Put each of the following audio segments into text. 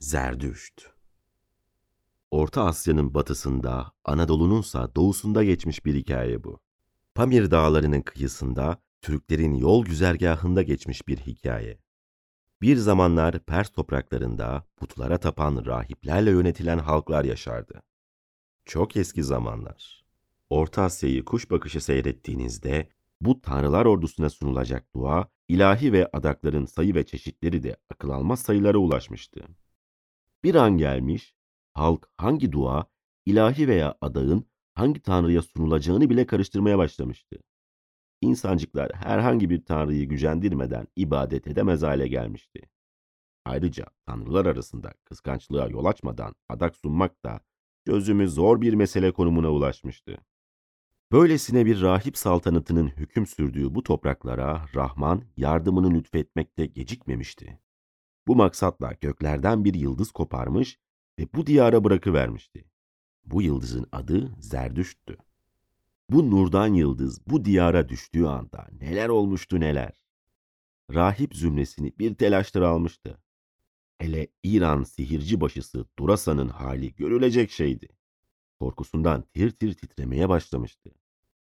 Zerdüşt Orta Asya'nın batısında, Anadolu'nunsa doğusunda geçmiş bir hikaye bu. Pamir dağlarının kıyısında, Türklerin yol güzergahında geçmiş bir hikaye. Bir zamanlar Pers topraklarında putlara tapan rahiplerle yönetilen halklar yaşardı. Çok eski zamanlar. Orta Asya'yı kuş bakışı seyrettiğinizde bu tanrılar ordusuna sunulacak dua, ilahi ve adakların sayı ve çeşitleri de akıl almaz sayılara ulaşmıştı. Bir an gelmiş, halk hangi dua, ilahi veya adağın hangi tanrıya sunulacağını bile karıştırmaya başlamıştı. İnsancıklar herhangi bir tanrıyı gücendirmeden ibadet edemez hale gelmişti. Ayrıca tanrılar arasında kıskançlığa yol açmadan adak sunmak da çözümü zor bir mesele konumuna ulaşmıştı. Böylesine bir rahip saltanatının hüküm sürdüğü bu topraklara Rahman yardımını lütfetmekte gecikmemişti. Bu maksatla göklerden bir yıldız koparmış ve bu diyara bırakıvermişti. Bu yıldızın adı Zerdüşt'tü. Bu nurdan yıldız bu diyara düştüğü anda neler olmuştu neler. Rahip zümresini bir telaştır almıştı. Hele İran sihirci başısı Durasa'nın hali görülecek şeydi. Korkusundan tir tir titremeye başlamıştı.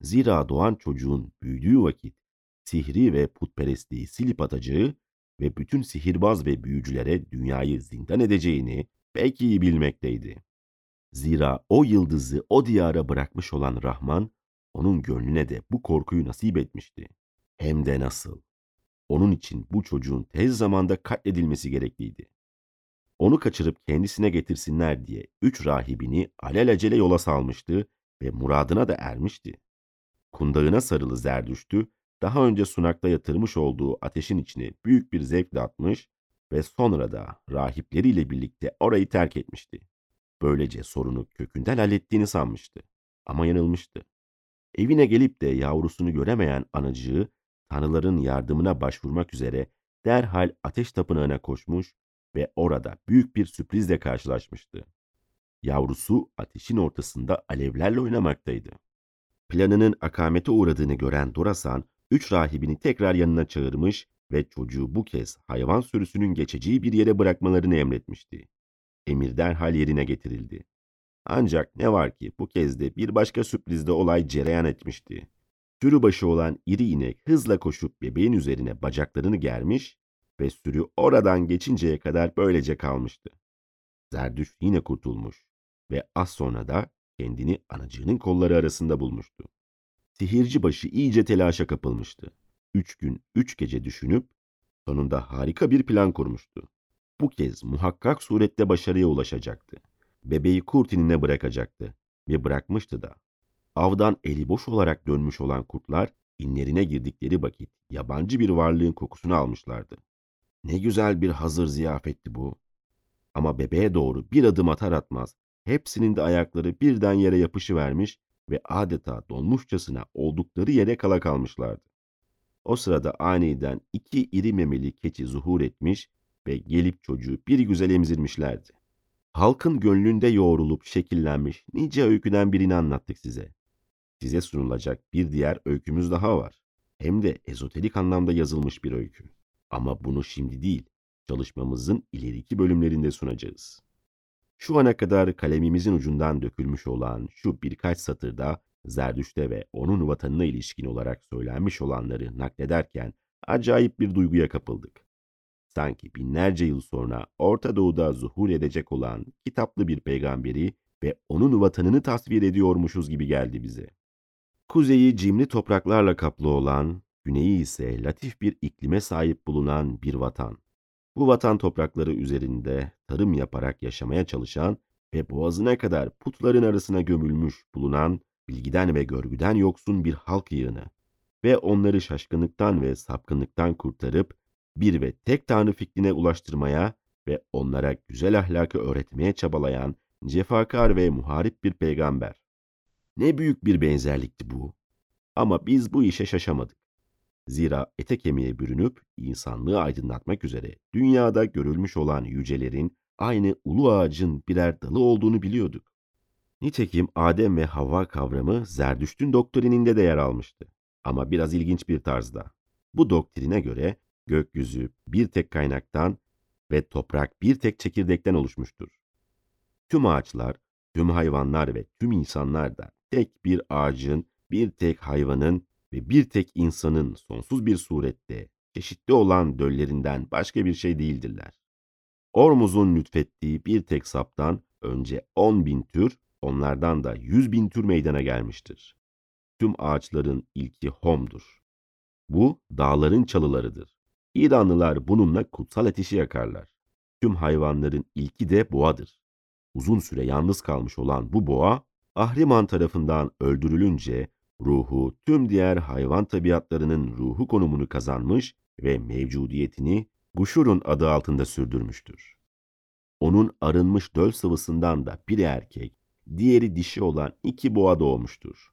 Zira doğan çocuğun büyüdüğü vakit sihri ve putperestliği silip atacağı ve bütün sihirbaz ve büyücülere dünyayı zindan edeceğini pek iyi bilmekteydi. Zira o yıldızı o diyara bırakmış olan Rahman, onun gönlüne de bu korkuyu nasip etmişti. Hem de nasıl. Onun için bu çocuğun tez zamanda katledilmesi gerekliydi. Onu kaçırıp kendisine getirsinler diye üç rahibini alelacele yola salmıştı ve muradına da ermişti. Kundağına sarılı Zerdüştü, daha önce sunakta yatırmış olduğu ateşin içine büyük bir zevkle atmış ve sonra da rahipleriyle birlikte orayı terk etmişti. Böylece sorunu kökünden hallettiğini sanmıştı. Ama yanılmıştı. Evine gelip de yavrusunu göremeyen anacığı tanrıların yardımına başvurmak üzere derhal ateş tapınağına koşmuş ve orada büyük bir sürprizle karşılaşmıştı. Yavrusu ateşin ortasında alevlerle oynamaktaydı. Planının akamete uğradığını gören Dorasan, üç rahibini tekrar yanına çağırmış ve çocuğu bu kez hayvan sürüsünün geçeceği bir yere bırakmalarını emretmişti. Emir derhal yerine getirildi. Ancak ne var ki bu kez de bir başka sürprizde olay cereyan etmişti. Sürü başı olan iri inek hızla koşup bebeğin üzerine bacaklarını germiş ve sürü oradan geçinceye kadar böylece kalmıştı. Zerdüş yine kurtulmuş ve az sonra da kendini anacığının kolları arasında bulmuştu. Sihirci başı iyice telaşa kapılmıştı. Üç gün, üç gece düşünüp sonunda harika bir plan kurmuştu. Bu kez muhakkak surette başarıya ulaşacaktı. Bebeği kurt inine bırakacaktı ve bırakmıştı da. Avdan eli boş olarak dönmüş olan kurtlar inlerine girdikleri vakit yabancı bir varlığın kokusunu almışlardı. Ne güzel bir hazır ziyafetti bu. Ama bebeğe doğru bir adım atar atmaz hepsinin de ayakları birden yere yapışıvermiş ve adeta donmuşçasına oldukları yere kala kalmışlardı. O sırada aniden iki iri memeli keçi zuhur etmiş ve gelip çocuğu bir güzel emzirmişlerdi. Halkın gönlünde yoğrulup şekillenmiş nice öyküden birini anlattık size. Size sunulacak bir diğer öykümüz daha var. Hem de ezoterik anlamda yazılmış bir öykü. Ama bunu şimdi değil, çalışmamızın ileriki bölümlerinde sunacağız. Şu ana kadar kalemimizin ucundan dökülmüş olan şu birkaç satırda Zerdüşt'e ve onun vatanına ilişkin olarak söylenmiş olanları naklederken acayip bir duyguya kapıldık. Sanki binlerce yıl sonra Orta Doğu'da zuhur edecek olan kitaplı bir peygamberi ve onun vatanını tasvir ediyormuşuz gibi geldi bize. Kuzeyi cimri topraklarla kaplı olan, güneyi ise latif bir iklime sahip bulunan bir vatan. Bu vatan toprakları üzerinde tarım yaparak yaşamaya çalışan ve boğazına kadar putların arasına gömülmüş bulunan bilgiden ve görgüden yoksun bir halk yığını ve onları şaşkınlıktan ve sapkınlıktan kurtarıp bir ve tek tanrı fikrine ulaştırmaya ve onlara güzel ahlakı öğretmeye çabalayan cefakar ve muharip bir peygamber. Ne büyük bir benzerlikti bu. Ama biz bu işe şaşamadık. Zira ete kemiğe bürünüp insanlığı aydınlatmak üzere dünyada görülmüş olan yücelerin aynı ulu ağacın birer dalı olduğunu biliyorduk. Nitekim Adem ve Havva kavramı Zerdüşt'ün doktrininde de yer almıştı. Ama biraz ilginç bir tarzda. Bu doktrine göre gökyüzü bir tek kaynaktan ve toprak bir tek çekirdekten oluşmuştur. Tüm ağaçlar, tüm hayvanlar ve tüm insanlar da tek bir ağacın, bir tek hayvanın ve bir tek insanın sonsuz bir surette çeşitli olan döllerinden başka bir şey değildirler. Ormuz'un lütfettiği bir tek saptan önce on bin tür, onlardan da yüz bin tür meydana gelmiştir. Tüm ağaçların ilki Hom'dur. Bu dağların çalılarıdır. İranlılar bununla kutsal ateşi yakarlar. Tüm hayvanların ilki de boğadır. Uzun süre yalnız kalmış olan bu boğa, Ahriman tarafından öldürülünce ruhu tüm diğer hayvan tabiatlarının ruhu konumunu kazanmış ve mevcudiyetini Guşur'un adı altında sürdürmüştür. Onun arınmış döl sıvısından da biri erkek, diğeri dişi olan iki boğa doğmuştur.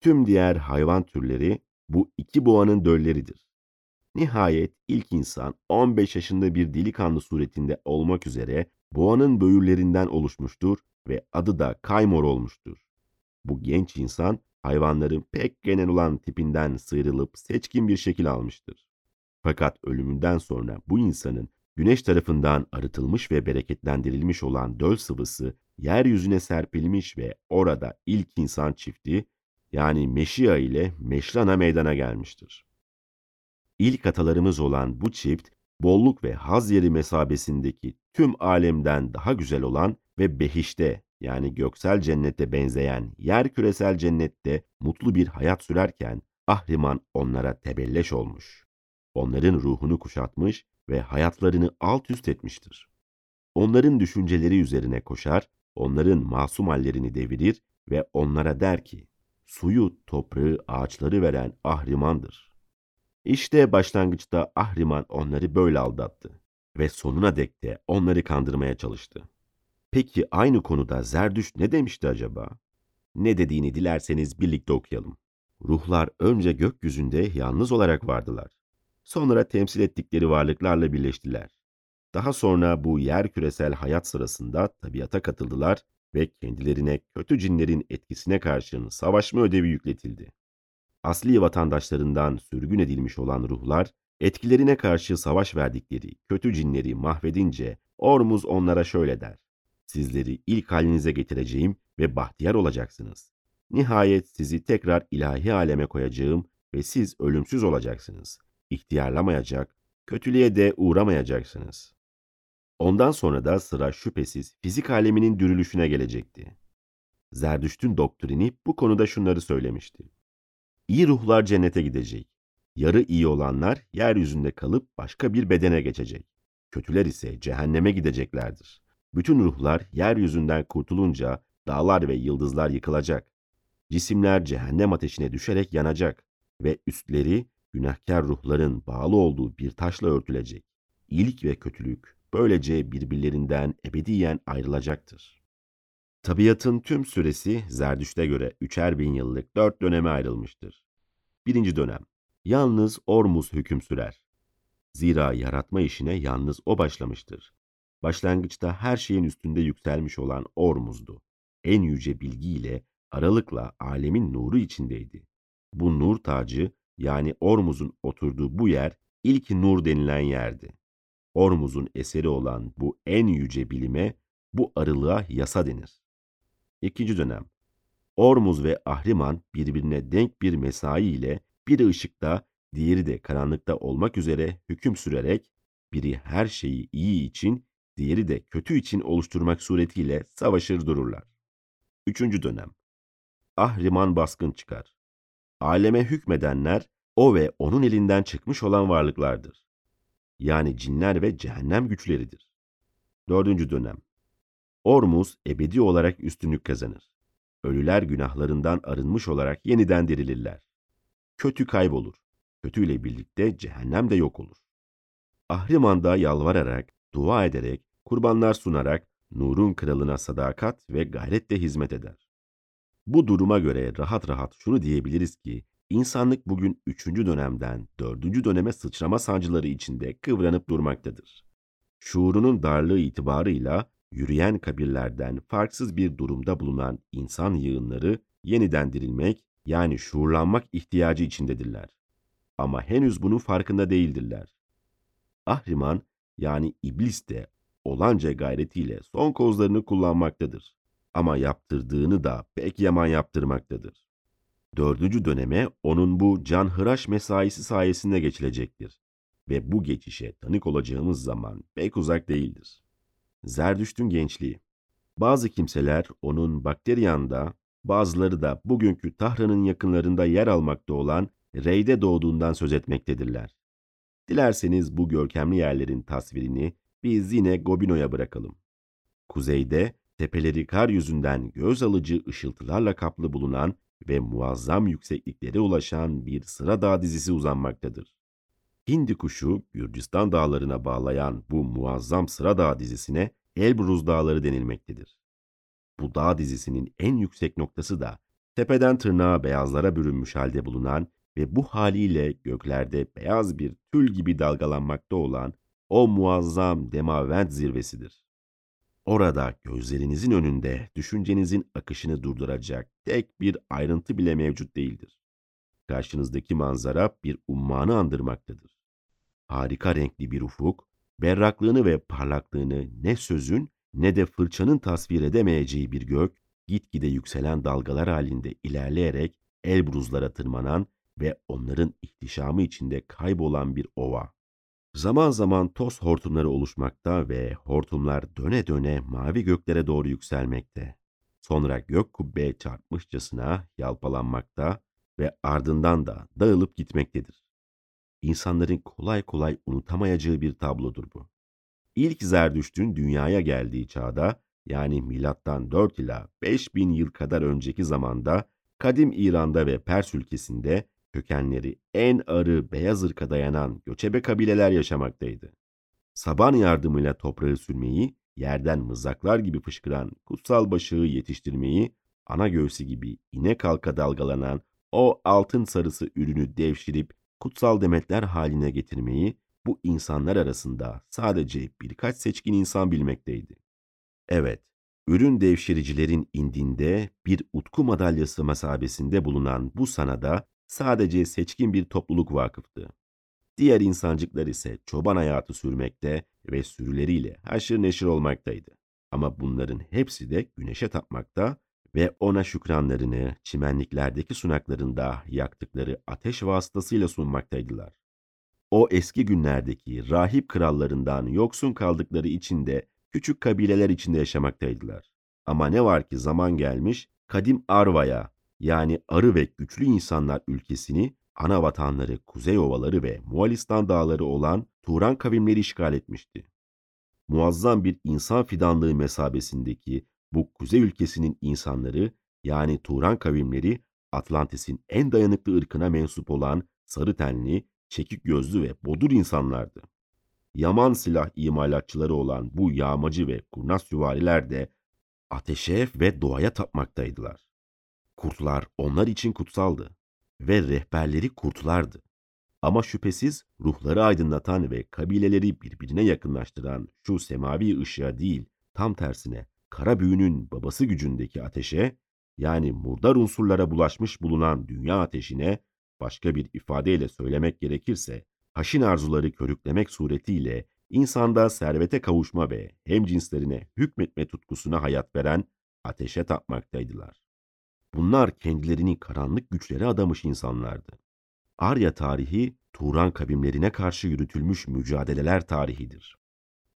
Tüm diğer hayvan türleri bu iki boğanın dölleridir. Nihayet ilk insan 15 yaşında bir delikanlı suretinde olmak üzere boğanın böğürlerinden oluşmuştur ve adı da Kaymor olmuştur. Bu genç insan hayvanların pek genel olan tipinden sıyrılıp seçkin bir şekil almıştır. Fakat ölümünden sonra bu insanın güneş tarafından arıtılmış ve bereketlendirilmiş olan döl sıvısı yeryüzüne serpilmiş ve orada ilk insan çifti yani Meşia ile Meşrana meydana gelmiştir. İlk atalarımız olan bu çift, bolluk ve haz yeri mesabesindeki tüm alemden daha güzel olan ve behişte yani göksel cennete benzeyen yer küresel cennette mutlu bir hayat sürerken Ahriman onlara tebelleş olmuş. Onların ruhunu kuşatmış ve hayatlarını alt üst etmiştir. Onların düşünceleri üzerine koşar, onların masum hallerini devirir ve onlara der ki, suyu, toprağı, ağaçları veren Ahriman'dır. İşte başlangıçta Ahriman onları böyle aldattı ve sonuna dek de onları kandırmaya çalıştı. Peki aynı konuda Zerdüş ne demişti acaba? Ne dediğini dilerseniz birlikte okuyalım. Ruhlar önce gökyüzünde yalnız olarak vardılar. Sonra temsil ettikleri varlıklarla birleştiler. Daha sonra bu yer küresel hayat sırasında tabiata katıldılar ve kendilerine kötü cinlerin etkisine karşın savaşma ödevi yükletildi. Asli vatandaşlarından sürgün edilmiş olan ruhlar, etkilerine karşı savaş verdikleri kötü cinleri mahvedince Ormuz onlara şöyle der. Sizleri ilk halinize getireceğim ve bahtiyar olacaksınız. Nihayet sizi tekrar ilahi aleme koyacağım ve siz ölümsüz olacaksınız. İhtiyarlamayacak, kötülüğe de uğramayacaksınız. Ondan sonra da sıra şüphesiz fizik aleminin dürülüşüne gelecekti. Zerdüşt'ün doktrini bu konuda şunları söylemişti. İyi ruhlar cennete gidecek. Yarı iyi olanlar yeryüzünde kalıp başka bir bedene geçecek. Kötüler ise cehenneme gideceklerdir. Bütün ruhlar yeryüzünden kurtulunca dağlar ve yıldızlar yıkılacak. Cisimler cehennem ateşine düşerek yanacak ve üstleri günahkar ruhların bağlı olduğu bir taşla örtülecek. İyilik ve kötülük böylece birbirlerinden ebediyen ayrılacaktır. Tabiatın tüm süresi Zerdüşt'e göre üçer bin yıllık dört döneme ayrılmıştır. Birinci dönem, yalnız Ormuz hüküm sürer. Zira yaratma işine yalnız o başlamıştır. Başlangıçta her şeyin üstünde yükselmiş olan Ormuz'du. En yüce bilgiyle, aralıkla alemin nuru içindeydi. Bu nur tacı yani Ormuz'un oturduğu bu yer ilk nur denilen yerdi. Ormuz'un eseri olan bu en yüce bilime, bu arılığa yasa denir. İkinci dönem. Ormuz ve Ahriman birbirine denk bir mesai ile biri ışıkta, diğeri de karanlıkta olmak üzere hüküm sürerek biri her şeyi iyi için, diğeri de kötü için oluşturmak suretiyle savaşır dururlar. Üçüncü dönem. Ahriman baskın çıkar. Aleme hükmedenler o ve onun elinden çıkmış olan varlıklardır. Yani cinler ve cehennem güçleridir. Dördüncü dönem. Ormuz ebedi olarak üstünlük kazanır. Ölüler günahlarından arınmış olarak yeniden dirilirler. Kötü kaybolur. Kötüyle birlikte cehennem de yok olur. Ahriman da yalvararak, dua ederek, kurbanlar sunarak Nur'un kralına sadakat ve gayretle hizmet eder. Bu duruma göre rahat rahat şunu diyebiliriz ki, insanlık bugün üçüncü dönemden dördüncü döneme sıçrama sancıları içinde kıvranıp durmaktadır. Şuurunun darlığı itibarıyla yürüyen kabirlerden farksız bir durumda bulunan insan yığınları yeniden dirilmek yani şuurlanmak ihtiyacı içindedirler. Ama henüz bunun farkında değildirler. Ahriman yani iblis de olanca gayretiyle son kozlarını kullanmaktadır. Ama yaptırdığını da pek yaman yaptırmaktadır. Dördüncü döneme onun bu canhıraş mesaisi sayesinde geçilecektir. Ve bu geçişe tanık olacağımız zaman pek uzak değildir. Zerdüşt'ün gençliği. Bazı kimseler onun Bakteryan'da, bazıları da bugünkü Tahran'ın yakınlarında yer almakta olan Rey'de doğduğundan söz etmektedirler. Dilerseniz bu görkemli yerlerin tasvirini biz yine Gobino'ya bırakalım. Kuzeyde tepeleri kar yüzünden göz alıcı ışıltılarla kaplı bulunan ve muazzam yüksekliklere ulaşan bir sıra dağ dizisi uzanmaktadır. Hindi kuşu Gürcistan dağlarına bağlayan bu muazzam sıra dağ dizisine Elbruz Dağları denilmektedir. Bu dağ dizisinin en yüksek noktası da tepeden tırnağa beyazlara bürünmüş halde bulunan ve bu haliyle göklerde beyaz bir tül gibi dalgalanmakta olan o muazzam Demavent zirvesidir. Orada gözlerinizin önünde düşüncenizin akışını durduracak tek bir ayrıntı bile mevcut değildir. Karşınızdaki manzara bir ummanı andırmaktadır. Harika renkli bir ufuk, berraklığını ve parlaklığını ne sözün ne de fırçanın tasvir edemeyeceği bir gök, gitgide yükselen dalgalar halinde ilerleyerek Elbruzlara tırmanan ve onların ihtişamı içinde kaybolan bir ova. Zaman zaman toz hortumları oluşmakta ve hortumlar döne döne mavi göklere doğru yükselmekte. Sonra gök kubbeye çarpmışçasına yalpalanmakta ve ardından da dağılıp gitmektedir. İnsanların kolay kolay unutamayacağı bir tablodur bu. İlk Zerdüşt'ün dünyaya geldiği çağda yani milattan 4 ila 5000 yıl kadar önceki zamanda kadim İran'da ve Pers ülkesinde kökenleri en arı beyaz ırka dayanan göçebe kabileler yaşamaktaydı. Saban yardımıyla toprağı sürmeyi, yerden mızraklar gibi fışkıran kutsal başığı yetiştirmeyi, ana göğsü gibi inek halka dalgalanan o altın sarısı ürünü devşirip kutsal demetler haline getirmeyi bu insanlar arasında sadece birkaç seçkin insan bilmekteydi. Evet, ürün devşiricilerin indinde bir utku madalyası mesabesinde bulunan bu sanada sadece seçkin bir topluluk vakıftı. Diğer insancıklar ise çoban hayatı sürmekte ve sürüleriyle haşır neşir olmaktaydı. Ama bunların hepsi de güneşe tapmakta ve ona şükranlarını çimenliklerdeki sunaklarında yaktıkları ateş vasıtasıyla sunmaktaydılar. O eski günlerdeki rahip krallarından yoksun kaldıkları için de küçük kabileler içinde yaşamaktaydılar. Ama ne var ki zaman gelmiş, kadim Arva'ya yani arı ve güçlü insanlar ülkesini ana vatanları Kuzey Ovaları ve Moğolistan dağları olan Turan kavimleri işgal etmişti. Muazzam bir insan fidanlığı mesabesindeki bu kuzey ülkesinin insanları yani Turan kavimleri Atlantis'in en dayanıklı ırkına mensup olan sarı tenli, çekik gözlü ve bodur insanlardı. Yaman silah imalatçıları olan bu yağmacı ve kurnaz süvariler de ateşe ve doğaya tapmaktaydılar. Kurtlar onlar için kutsaldı ve rehberleri kurtlardı. Ama şüphesiz ruhları aydınlatan ve kabileleri birbirine yakınlaştıran şu semavi ışığa değil, tam tersine kara büyünün babası gücündeki ateşe, yani murdar unsurlara bulaşmış bulunan dünya ateşine, başka bir ifadeyle söylemek gerekirse, haşin arzuları körüklemek suretiyle insanda servete kavuşma ve hemcinslerine hükmetme tutkusuna hayat veren ateşe tapmaktaydılar. Bunlar kendilerini karanlık güçlere adamış insanlardı. Arya tarihi, Turan kavimlerine karşı yürütülmüş mücadeleler tarihidir.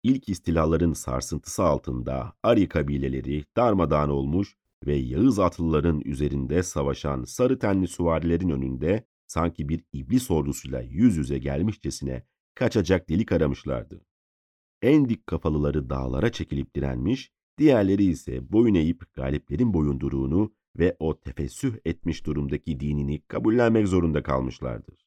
İlk istilaların sarsıntısı altında Ari kabileleri darmadağın olmuş ve Yağız atlıların üzerinde savaşan sarı tenli süvarilerin önünde sanki bir iblis ordusuyla yüz yüze gelmişçesine kaçacak delik aramışlardı. En dik kafalıları dağlara çekilip direnmiş, diğerleri ise boyun eğip galiplerin boyunduruğunu ve o tefessüh etmiş durumdaki dinini kabullenmek zorunda kalmışlardır.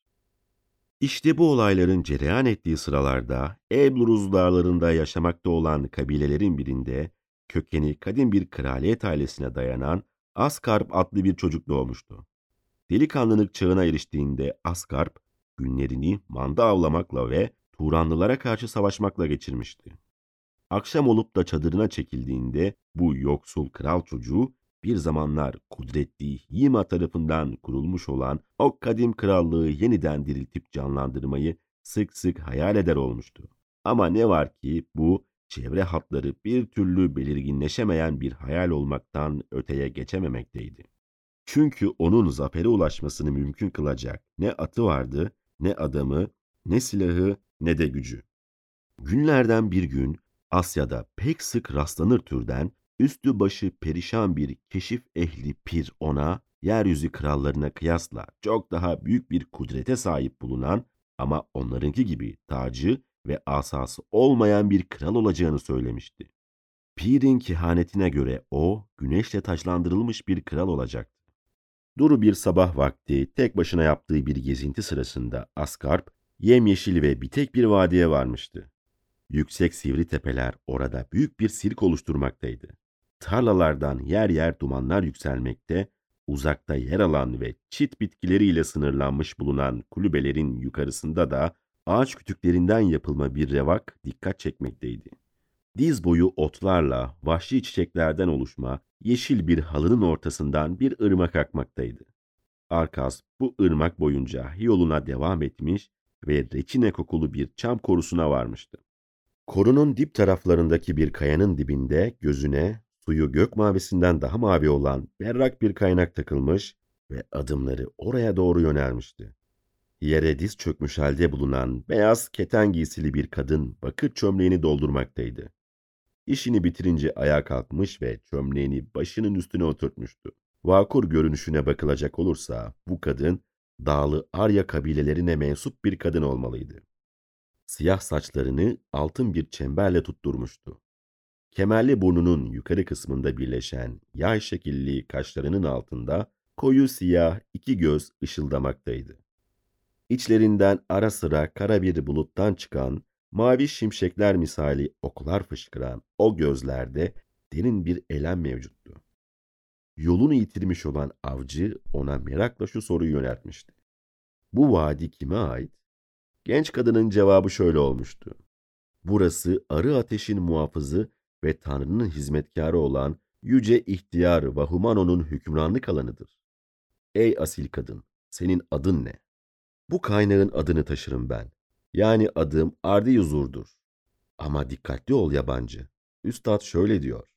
İşte bu olayların cereyan ettiği sıralarda Elbruz dağlarında yaşamakta olan kabilelerin birinde kökeni kadim bir kraliyet ailesine dayanan Askarp adlı bir çocuk doğmuştu. Delikanlılık çağına eriştiğinde Askarp günlerini manda avlamakla ve Turanlılara karşı savaşmakla geçirmişti. Akşam olup da çadırına çekildiğinde bu yoksul kral çocuğu bir zamanlar kudretli Yima tarafından kurulmuş olan o kadim krallığı yeniden diriltip canlandırmayı sık sık hayal eder olmuştu. Ama ne var ki bu çevre hatları bir türlü belirginleşemeyen bir hayal olmaktan öteye geçememekteydi. Çünkü onun zafere ulaşmasını mümkün kılacak ne atı vardı, ne adamı, ne silahı, ne de gücü. Günlerden bir gün Asya'da pek sık rastlanır türden üstü başı perişan bir keşif ehli pir ona, yeryüzü krallarına kıyasla çok daha büyük bir kudrete sahip bulunan ama onlarınki gibi tacı ve asası olmayan bir kral olacağını söylemişti. Pir'in kehanetine göre o, güneşle taçlandırılmış bir kral olacaktı. Duru bir sabah vakti tek başına yaptığı bir gezinti sırasında Askarp, yemyeşil ve bitek bir vadiye varmıştı. Yüksek sivri tepeler orada büyük bir sirk oluşturmaktaydı. Tarlalardan yer yer dumanlar yükselmekte, uzakta yer alan ve çit bitkileriyle sınırlanmış bulunan kulübelerin yukarısında da ağaç kütüklerinden yapılma bir revak dikkat çekmekteydi. Diz boyu otlarla, vahşi çiçeklerden oluşma, yeşil bir halının ortasından bir ırmak akmaktaydı. Arkas bu ırmak boyunca yoluna devam etmiş ve reçine kokulu bir çam korusuna varmıştı. Korunun dip taraflarındaki bir kayanın dibinde gözüne suyu gök mavisinden daha mavi olan berrak bir kaynak takılmış ve adımları oraya doğru yönelmişti. Yere diz çökmüş halde bulunan beyaz keten giysili bir kadın bakır çömleğini doldurmaktaydı. İşini bitirince ayağa kalkmış ve çömleğini başının üstüne oturtmuştu. Vakur görünüşüne bakılacak olursa bu kadın dağlı Arya kabilelerine mensup bir kadın olmalıydı. Siyah saçlarını altın bir çemberle tutturmuştu. Kemerli burnunun yukarı kısmında birleşen yay şekilli kaşlarının altında koyu siyah iki göz ışıldamaktaydı. İçlerinden ara sıra kara bir buluttan çıkan, mavi şimşekler misali oklar fışkıran o gözlerde derin bir elem mevcuttu. Yolunu yitirmiş olan avcı ona merakla şu soruyu yöneltmişti. Bu vadi kime ait? Genç kadının cevabı şöyle olmuştu. Burası arı ateşin muhafızı ve Tanrı'nın hizmetkarı olan Yüce İhtiyar Vahumano'nun hükümranlık alanıdır. Ey asil kadın, senin adın ne? Bu kaynağın adını taşırım ben. Yani adım Ardi Yuzur'dur. Ama dikkatli ol yabancı. Üstad şöyle diyor.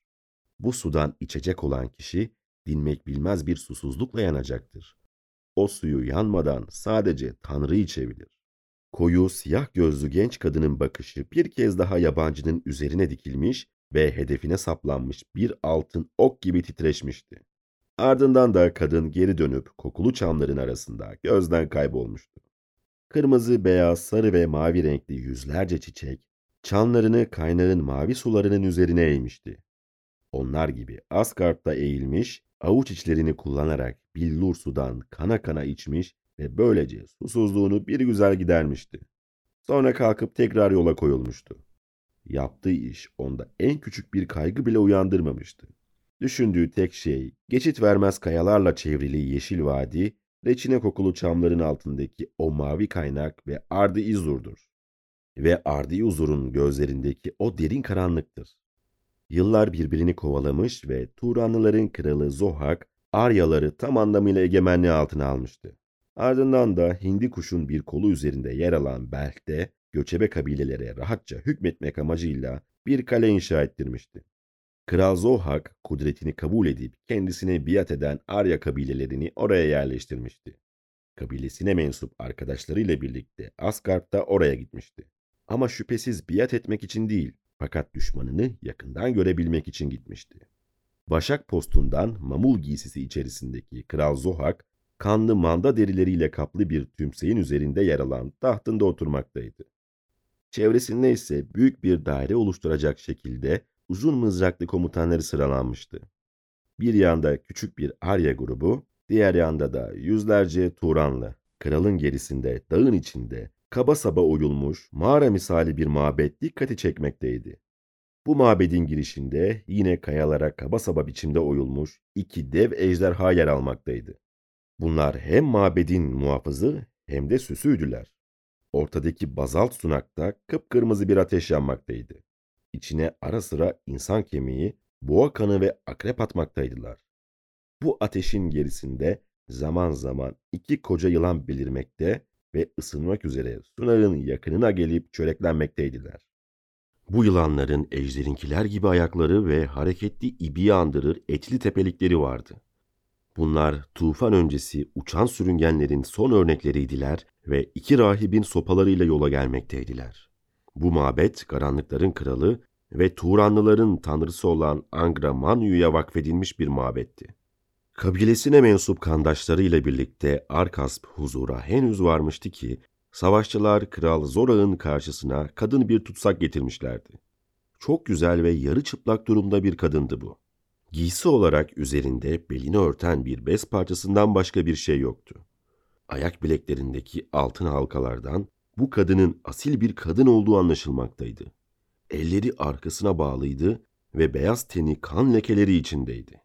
Bu sudan içecek olan kişi dinmek bilmez bir susuzlukla yanacaktır. O suyu yanmadan sadece Tanrı içebilir. Koyu, siyah gözlü genç kadının bakışı bir kez daha yabancının üzerine dikilmiş ve hedefine saplanmış bir altın ok gibi titreşmişti. Ardından da kadın geri dönüp kokulu çamların arasında gözden kaybolmuştu. Kırmızı, beyaz, sarı ve mavi renkli yüzlerce çiçek, çanlarını kaynağın mavi sularının üzerine eğmişti. Onlar gibi Asgard'da eğilmiş, avuç içlerini kullanarak billur sudan kana kana içmiş ve böylece susuzluğunu bir güzel gidermişti. Sonra kalkıp tekrar yola koyulmuştu. Yaptığı iş onda en küçük bir kaygı bile uyandırmamıştı. Düşündüğü tek şey geçit vermez kayalarla çevrili yeşil vadi, reçine kokulu çamların altındaki o mavi kaynak ve Ardı İzur'dur. Ve Ardı İzur'un gözlerindeki o derin karanlıktır. Yıllar birbirini kovalamış ve Turanlıların kralı Zohak, Aryaları tam anlamıyla egemenliği altına almıştı. Ardından da hindi kuşun bir kolu üzerinde yer alan Belh'te göçebe kabilelere rahatça hükmetmek amacıyla bir kale inşa ettirmişti. Kral Zohak kudretini kabul edip kendisine biat eden Arya kabilelerini oraya yerleştirmişti. Kabilesine mensup arkadaşlarıyla birlikte Asgard da oraya gitmişti. Ama şüphesiz biat etmek için değil, fakat düşmanını yakından görebilmek için gitmişti. Başak postundan mamul giysisi içerisindeki Kral Zohak, kanlı manda derileriyle kaplı bir tümseyin üzerinde yer alan tahtında oturmaktaydı. Çevresinde ise büyük bir daire oluşturacak şekilde uzun mızraklı komutanları sıralanmıştı. Bir yanda küçük bir Arya grubu, diğer yanda da yüzlerce Turanlı. Kralın gerisinde, dağın içinde, kaba saba oyulmuş, mağara misali bir mabet dikkati çekmekteydi. Bu mabedin girişinde yine kayalara kaba saba biçimde oyulmuş iki dev ejderha yer almaktaydı. Bunlar hem mabedin muhafızı hem de süsüydüler. Ortadaki bazalt sunakta kıpkırmızı bir ateş yanmaktaydı. İçine ara sıra insan kemiği, boğa kanı ve akrep atmaktaydılar. Bu ateşin gerisinde zaman zaman iki koca yılan belirmekte ve ısınmak üzere sunağın yakınına gelip çöreklenmekteydiler. Bu yılanların ejderinkiler gibi ayakları ve hareketli ibiyi andırır etli tepelikleri vardı. Bunlar tufan öncesi uçan sürüngenlerin son örnekleriydiler ve iki rahibin sopalarıyla yola gelmekteydiler. Bu mabet karanlıkların kralı ve Turanlıların tanrısı olan Angra Manyu'ya vakfedilmiş bir mabetti. Kabilesine mensup kandaşlarıyla birlikte Arkasp huzura henüz varmıştı ki savaşçılar Kral Zora'nın karşısına kadın bir tutsak getirmişlerdi. Çok güzel ve yarı çıplak durumda bir kadındı bu. Giysi olarak üzerinde belini örten bir bez parçasından başka bir şey yoktu. Ayak bileklerindeki altın halkalardan bu kadının asil bir kadın olduğu anlaşılmaktaydı. Elleri arkasına bağlıydı ve beyaz teni kan lekeleri içindeydi.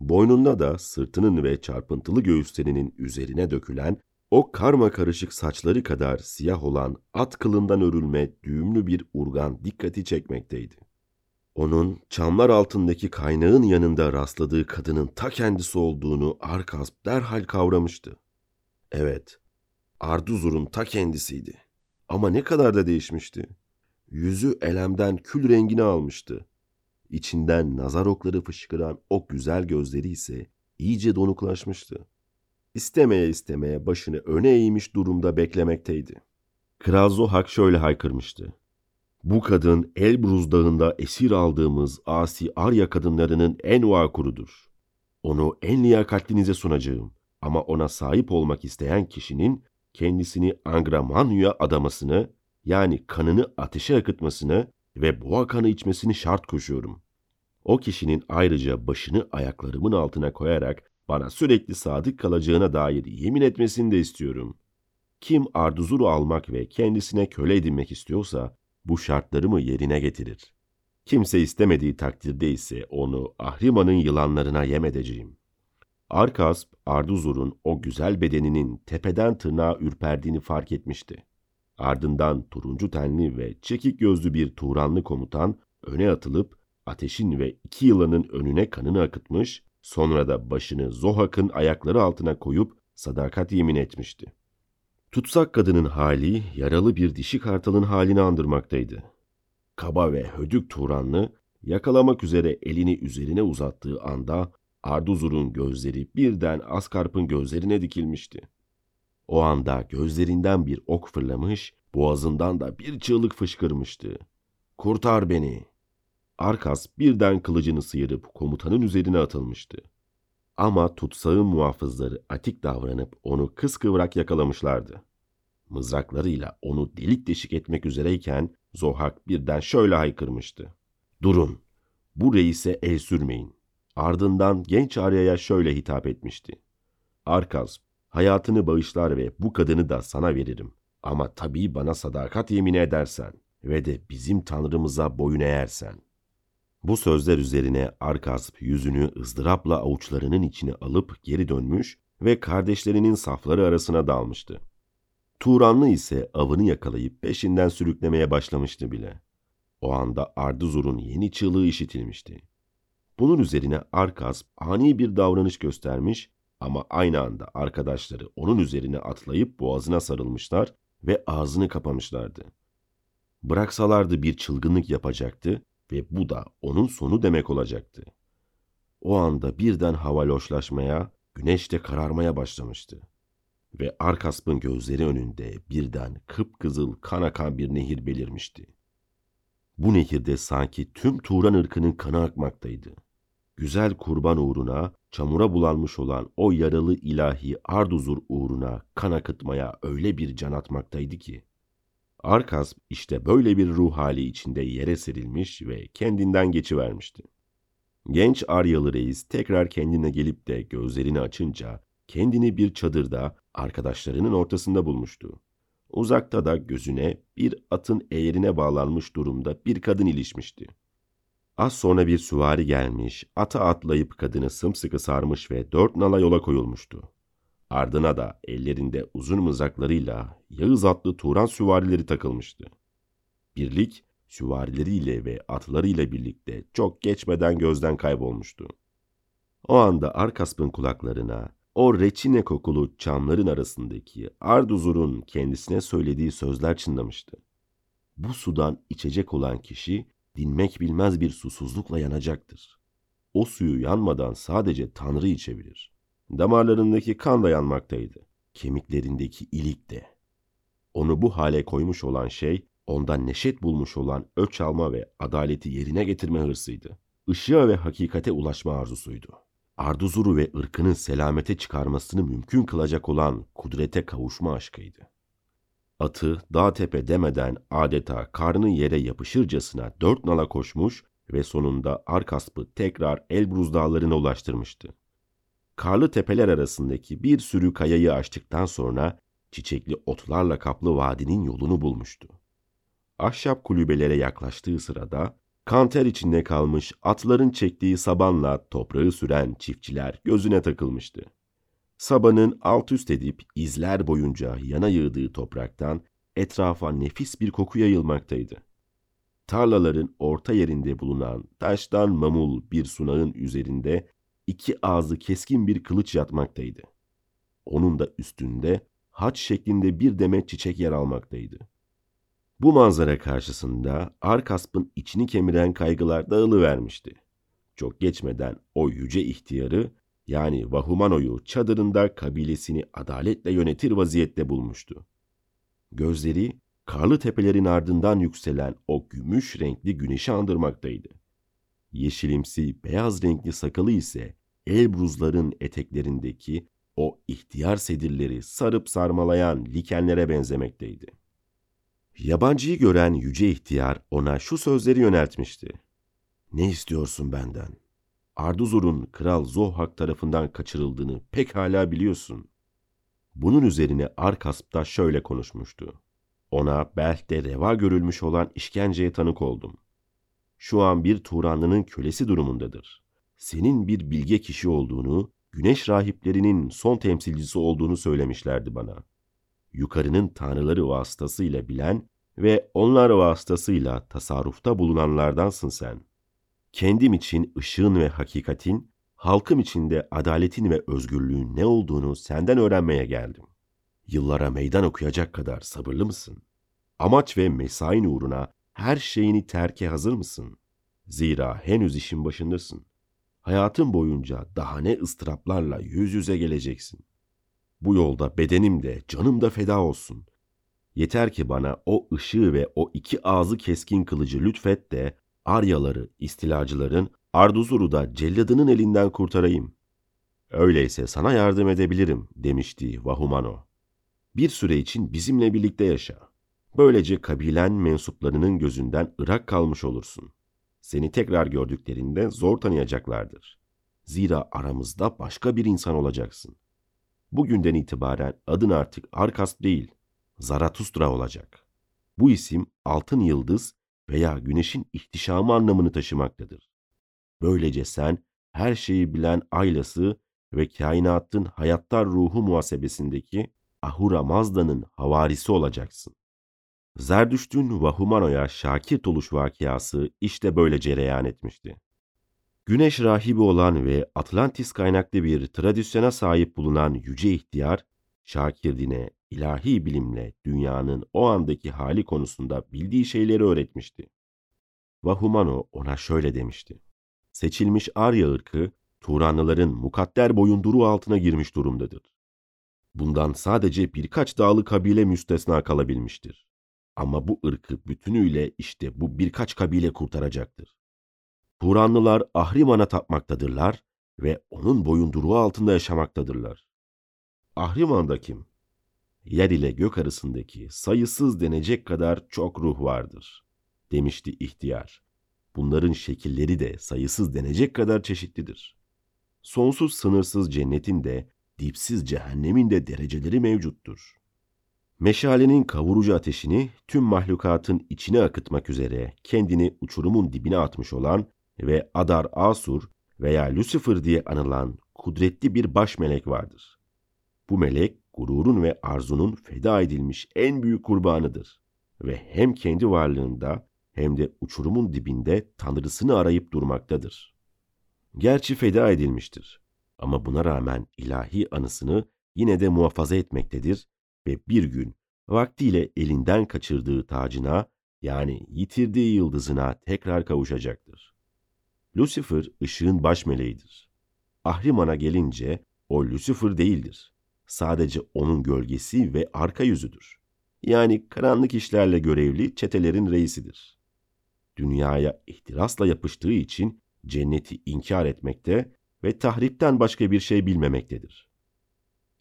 Boynunda da sırtının ve çarpıntılı göğüslerinin üzerine dökülen o karma karışık saçları kadar siyah olan at kılından örülme düğümlü bir urgan dikkati çekmekteydi. Onun çamlar altındaki kaynağın yanında rastladığı kadının ta kendisi olduğunu Arkasp derhal kavramıştı. Evet, Arduzur'un ta kendisiydi. Ama ne kadar da değişmişti. Yüzü elemden kül rengini almıştı. İçinden nazar okları fışkıran o güzel gözleri ise iyice donuklaşmıştı. İstemeye istemeye başını öne eğmiş durumda beklemekteydi. Kral Zohak şöyle haykırmıştı. Bu kadın Elbruz Dağı'nda esir aldığımız asi Arya kadınlarının en vakurudur. Onu en liyakatlinize sunacağım. Ama ona sahip olmak isteyen kişinin kendisini Angramanya'ya adamasını yani kanını ateşe akıtmasını ve boğa kanı içmesini şart koşuyorum. O kişinin ayrıca başını ayaklarımın altına koyarak bana sürekli sadık kalacağına dair yemin etmesini de istiyorum. Kim Arduzur'u almak ve kendisine köle edinmek istiyorsa bu şartlarımı yerine getirir. Kimse istemediği takdirde ise onu Ahriman'ın yılanlarına yem edeceğim. Arkasp, Arduzur'un o güzel bedeninin tepeden tırnağa ürperdiğini fark etmişti. Ardından turuncu tenli ve çekik gözlü bir Turanlı komutan öne atılıp ateşin ve iki yılanın önüne kanını akıtmış, sonra da başını Zohak'ın ayakları altına koyup sadakat yemin etmişti. Tutsak kadının hali yaralı bir dişi kartalın halini andırmaktaydı. Kaba ve hödük Turanlı yakalamak üzere elini üzerine uzattığı anda Arduzur'un gözleri birden Askarp'ın gözlerine dikilmişti. O anda gözlerinden bir ok fırlamış, boğazından da bir çığlık fışkırmıştı. Kurtar beni! Arkas birden kılıcını sıyırıp komutanın üzerine atılmıştı. Ama tutsağın muhafızları atik davranıp onu kıskıvrak yakalamışlardı. Mızraklarıyla onu delik deşik etmek üzereyken Zohak birden şöyle haykırmıştı. Durun, bu reise el sürmeyin. Ardından genç Arya'ya şöyle hitap etmişti. Arkaz, hayatını bağışlar ve bu kadını da sana veririm. Ama tabii bana sadakat yemin edersen ve de bizim tanrımıza boyun eğersen. Bu sözler üzerine Arkasp yüzünü ızdırapla avuçlarının içine alıp geri dönmüş ve kardeşlerinin safları arasına dalmıştı. Turanlı ise avını yakalayıp peşinden sürüklemeye başlamıştı bile. O anda Arduzur'un yeni çığlığı işitilmişti. Bunun üzerine Arkasp ani bir davranış göstermiş ama aynı anda arkadaşları onun üzerine atlayıp boğazına sarılmışlar ve ağzını kapamışlardı. Bıraksalardı bir çılgınlık yapacaktı ve bu da onun sonu demek olacaktı. O anda birden hava loşlaşmaya, güneş de kararmaya başlamıştı. Ve Arkasp'ın gözleri önünde birden kıpkızıl kan akan bir nehir belirmişti. Bu nehirde sanki tüm Turan ırkının kanı akmaktaydı. Güzel kurban uğruna, çamura bulanmış olan o yaralı ilahi Arduzur uğruna kan akıtmaya öyle bir can atmaktaydı ki, Arkas işte böyle bir ruh hali içinde yere serilmiş ve kendinden geçivermişti. Genç Aryalı reis tekrar kendine gelip de gözlerini açınca kendini bir çadırda arkadaşlarının ortasında bulmuştu. Uzakta da gözüne bir atın eğerine bağlanmış durumda bir kadın ilişmişti. Az sonra bir süvari gelmiş, ata atlayıp kadını sımsıkı sarmış ve dört nala yola koyulmuştu. Ardına da ellerinde uzun mızraklarıyla Yağız atlı Turan süvarileri takılmıştı. Birlik süvarileriyle ve atlarıyla birlikte çok geçmeden gözden kaybolmuştu. O anda Arkasp'ın kulaklarına o reçine kokulu çamların arasındaki Arduzur'un kendisine söylediği sözler çınlamıştı. Bu sudan içecek olan kişi dinmek bilmez bir susuzlukla yanacaktır. O suyu yanmadan sadece Tanrı içebilir. Damarlarındaki kan da yanmaktaydı. Kemiklerindeki ilik de. Onu bu hale koymuş olan şey, ondan neşet bulmuş olan öç alma ve adaleti yerine getirme hırsıydı. Işığa ve hakikate ulaşma arzusuydu. Arduzuru ve ırkının selamete çıkarmasını mümkün kılacak olan kudrete kavuşma aşkıydı. Atı dağ tepe demeden adeta karnı yere yapışırcasına dört nala koşmuş ve sonunda Arkasp'ı tekrar Elbruz dağlarına ulaştırmıştı. Karlı tepeler arasındaki bir sürü kayayı aştıktan sonra çiçekli otlarla kaplı vadinin yolunu bulmuştu. Ahşap kulübelere yaklaştığı sırada kanter içinde kalmış atların çektiği sabanla toprağı süren çiftçiler gözüne takılmıştı. Sabanın alt üst edip izler boyunca yana yığdığı topraktan etrafa nefis bir koku yayılmaktaydı. Tarlaların orta yerinde bulunan taştan mamul bir sunağın üzerinde iki ağzı keskin bir kılıç yatmaktaydı. Onun da üstünde haç şeklinde bir demet çiçek yer almaktaydı. Bu manzara karşısında Arkasp'ın içini kemiren kaygılar dağılıvermişti. Çok geçmeden o yüce ihtiyarı yani Vahumano'yu çadırında kabilesini adaletle yönetir vaziyette bulmuştu. Gözleri karlı tepelerin ardından yükselen o gümüş renkli güneşi andırmaktaydı. Yeşilimsi beyaz renkli sakalı ise Elbruzların eteklerindeki o ihtiyar sedirleri sarıp sarmalayan likenlere benzemekteydi. Yabancıyı gören yüce ihtiyar ona şu sözleri yöneltmişti. Ne istiyorsun benden? Arduzur'un Kral Zohak tarafından kaçırıldığını pek hala biliyorsun. Bunun üzerine Arkasp da şöyle konuşmuştu. Ona belki reva görülmüş olan işkenceye tanık oldum. Şu an bir Turanlı'nın kölesi durumundadır. Senin bir bilge kişi olduğunu, güneş rahiplerinin son temsilcisi olduğunu söylemişlerdi bana. Yukarının tanrıları vasıtasıyla bilen ve onlar vasıtasıyla tasarrufta bulunanlardansın sen. Kendim için ışığın ve hakikatin, halkım için de adaletin ve özgürlüğün ne olduğunu senden öğrenmeye geldim. Yıllara meydan okuyacak kadar sabırlı mısın? Amaç ve mesain uğruna her şeyini terke hazır mısın? Zira henüz işin başındasın. Hayatın boyunca daha ne ıstıraplarla yüz yüze geleceksin. Bu yolda bedenim de canım da feda olsun. Yeter ki bana o ışığı ve o iki ağzı keskin kılıcı lütfet de Aryaları, istilacıların Arduzur'u da celladının elinden kurtarayım. Öyleyse sana yardım edebilirim demişti Vahumano. Bir süre için bizimle birlikte yaşa. Böylece kabilen mensuplarının gözünden ırak kalmış olursun. Seni tekrar gördüklerinde zor tanıyacaklardır. Zira aramızda başka bir insan olacaksın. Bugünden itibaren adın artık Arkas değil, Zaratustra olacak. Bu isim altın yıldız veya güneşin ihtişamı anlamını taşımaktadır. Böylece sen her şeyi bilen aylası ve kainatın hayattar ruhu muhasebesindeki Ahura Mazda'nın havarisi olacaksın. Zerdüşt'ün Vahumano'ya şakir oluş vakiyası işte böyle cereyan etmişti. Güneş rahibi olan ve Atlantis kaynaklı bir tradisyona sahip bulunan yüce ihtiyar, Şakir dine, ilahi bilimle dünyanın o andaki hali konusunda bildiği şeyleri öğretmişti. Vahumano ona şöyle demişti. Seçilmiş Arya ırkı, Turanlıların mukadder boyunduruğu altına girmiş durumdadır. Bundan sadece birkaç dağlı kabile müstesna kalabilmiştir. Ama bu ırkı bütünüyle işte bu birkaç kabile kurtaracaktır. Turanlılar Ahriman'a tapmaktadırlar ve onun boyunduruğu altında yaşamaktadırlar. Ahriman da kim? Yer ile gök arasındaki sayısız denecek kadar çok ruh vardır, demişti ihtiyar. Bunların şekilleri de sayısız denecek kadar çeşitlidir. Sonsuz sınırsız cennetin de, dipsiz cehennemin de dereceleri mevcuttur. Meşalenin kavurucu ateşini tüm mahlukatın içine akıtmak üzere kendini uçurumun dibine atmış olan ve Adar Asur veya Lucifer diye anılan kudretli bir baş melek vardır. Bu melek gururun ve arzunun feda edilmiş en büyük kurbanıdır ve hem kendi varlığında hem de uçurumun dibinde tanrısını arayıp durmaktadır. Gerçi feda edilmiştir ama buna rağmen ilahi anısını yine de muhafaza etmektedir ve bir gün vaktiyle elinden kaçırdığı tacına yani yitirdiği yıldızına tekrar kavuşacaktır. Lucifer ışığın baş meleğidir. Ahriman'a gelince o Lucifer değildir. Sadece onun gölgesi ve arka yüzüdür. Yani karanlık işlerle görevli çetelerin reisidir. Dünyaya ihtirasla yapıştığı için cenneti inkar etmekte ve tahripten başka bir şey bilmemektedir.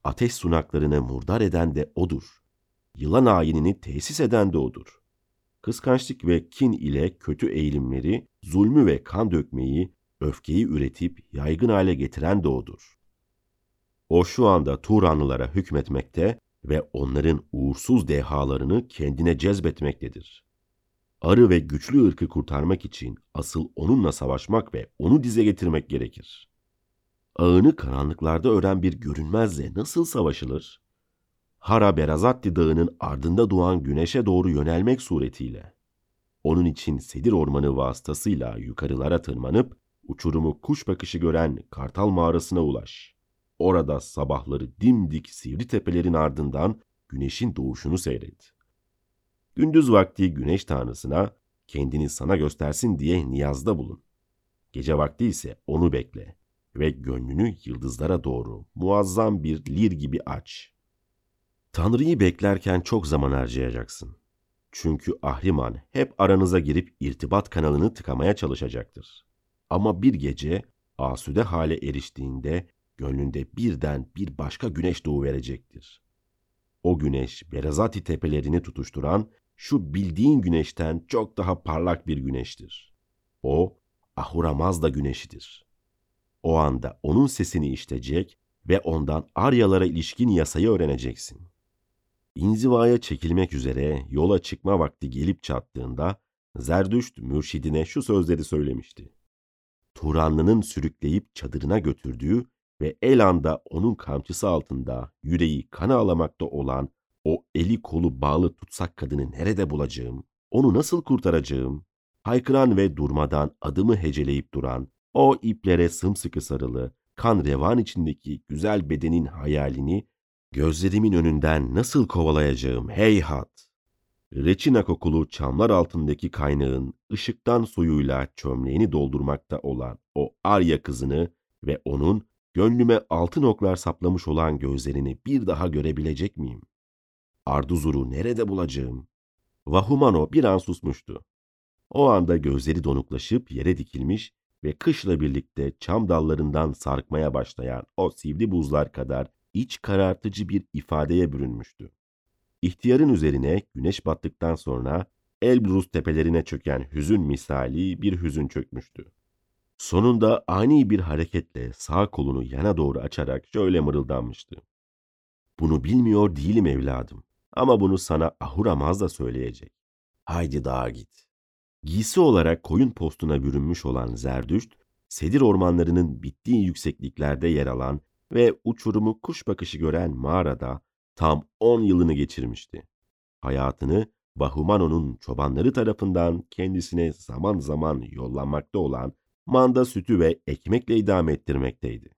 Ateş sunaklarını murdar eden de odur. Yılan ayinini tesis eden de odur. Kıskançlık ve kin ile kötü eğilimleri, zulmü ve kan dökmeyi, öfkeyi üretip yaygın hale getiren de odur. O şu anda Turanlılara hükmetmekte ve onların uğursuz dehalarını kendine cezbetmektedir. Arı ve güçlü ırkı kurtarmak için asıl onunla savaşmak ve onu dize getirmek gerekir. Ağını karanlıklarda ören bir görünmezle nasıl savaşılır? Hara Berazatti Dağı'nın ardında doğan güneşe doğru yönelmek suretiyle. Onun için Sedir Ormanı vasıtasıyla yukarılara tırmanıp uçurumu kuş bakışı gören Kartal Mağarası'na ulaş. Orada sabahları dimdik sivri tepelerin ardından güneşin doğuşunu seyret. Gündüz vakti güneş tanrısına kendini sana göstersin diye niyazda bulun. Gece vakti ise onu bekle ve gönlünü yıldızlara doğru muazzam bir lir gibi aç. Tanrı'yı beklerken çok zaman harcayacaksın. Çünkü Ahriman hep aranıza girip irtibat kanalını tıkamaya çalışacaktır. Ama bir gece asude hale eriştiğinde gönlünde birden bir başka güneş doğu verecektir. O güneş Berazati tepelerini tutuşturan şu bildiğin güneşten çok daha parlak bir güneştir. O Ahura Mazda güneşidir. O anda onun sesini işitecek ve ondan Aryalara ilişkin yasayı öğreneceksin. İnzivaya çekilmek üzere yola çıkma vakti gelip çattığında Zerdüşt mürşidine şu sözleri söylemişti. Turanlı'nın sürükleyip çadırına götürdüğü ve el anda onun kamçısı altında yüreği kana ağlamakta olan o eli kolu bağlı tutsak kadını nerede bulacağım? Onu nasıl kurtaracağım? Haykıran ve durmadan adımı heceleyip duran, o iplere sımsıkı sarılı, kan revan içindeki güzel bedenin hayalini gözlerimin önünden nasıl kovalayacağım heyhat? Reçina kokulu çamlar altındaki kaynağın ışıktan suyuyla çömleğini doldurmakta olan o Arya kızını ve onun gönlüme altın oklar saplamış olan gözlerini bir daha görebilecek miyim? Arduzur'u nerede bulacağım? Vahumano bir an susmuştu. O anda gözleri donuklaşıp yere dikilmiş ve kışla birlikte çam dallarından sarkmaya başlayan o sivri buzlar kadar iç karartıcı bir ifadeye bürünmüştü. İhtiyarın üzerine güneş battıktan sonra Elbrus tepelerine çöken hüzün misali bir hüzün çökmüştü. Sonunda ani bir hareketle sağ kolunu yana doğru açarak şöyle mırıldanmıştı. Bunu bilmiyor değilim evladım. Ama bunu sana Ahura Mazda söyleyecek. Haydi dağa git. Giysi olarak koyun postuna bürünmüş olan Zerdüşt, sedir ormanlarının bittiği yüksekliklerde yer alan ve uçurumu kuş bakışı gören mağarada tam 10 yılını geçirmişti. Hayatını Bahumano'nun çobanları tarafından kendisine zaman zaman yollanmakta olan manda sütü ve ekmekle idame ettirmekteydi.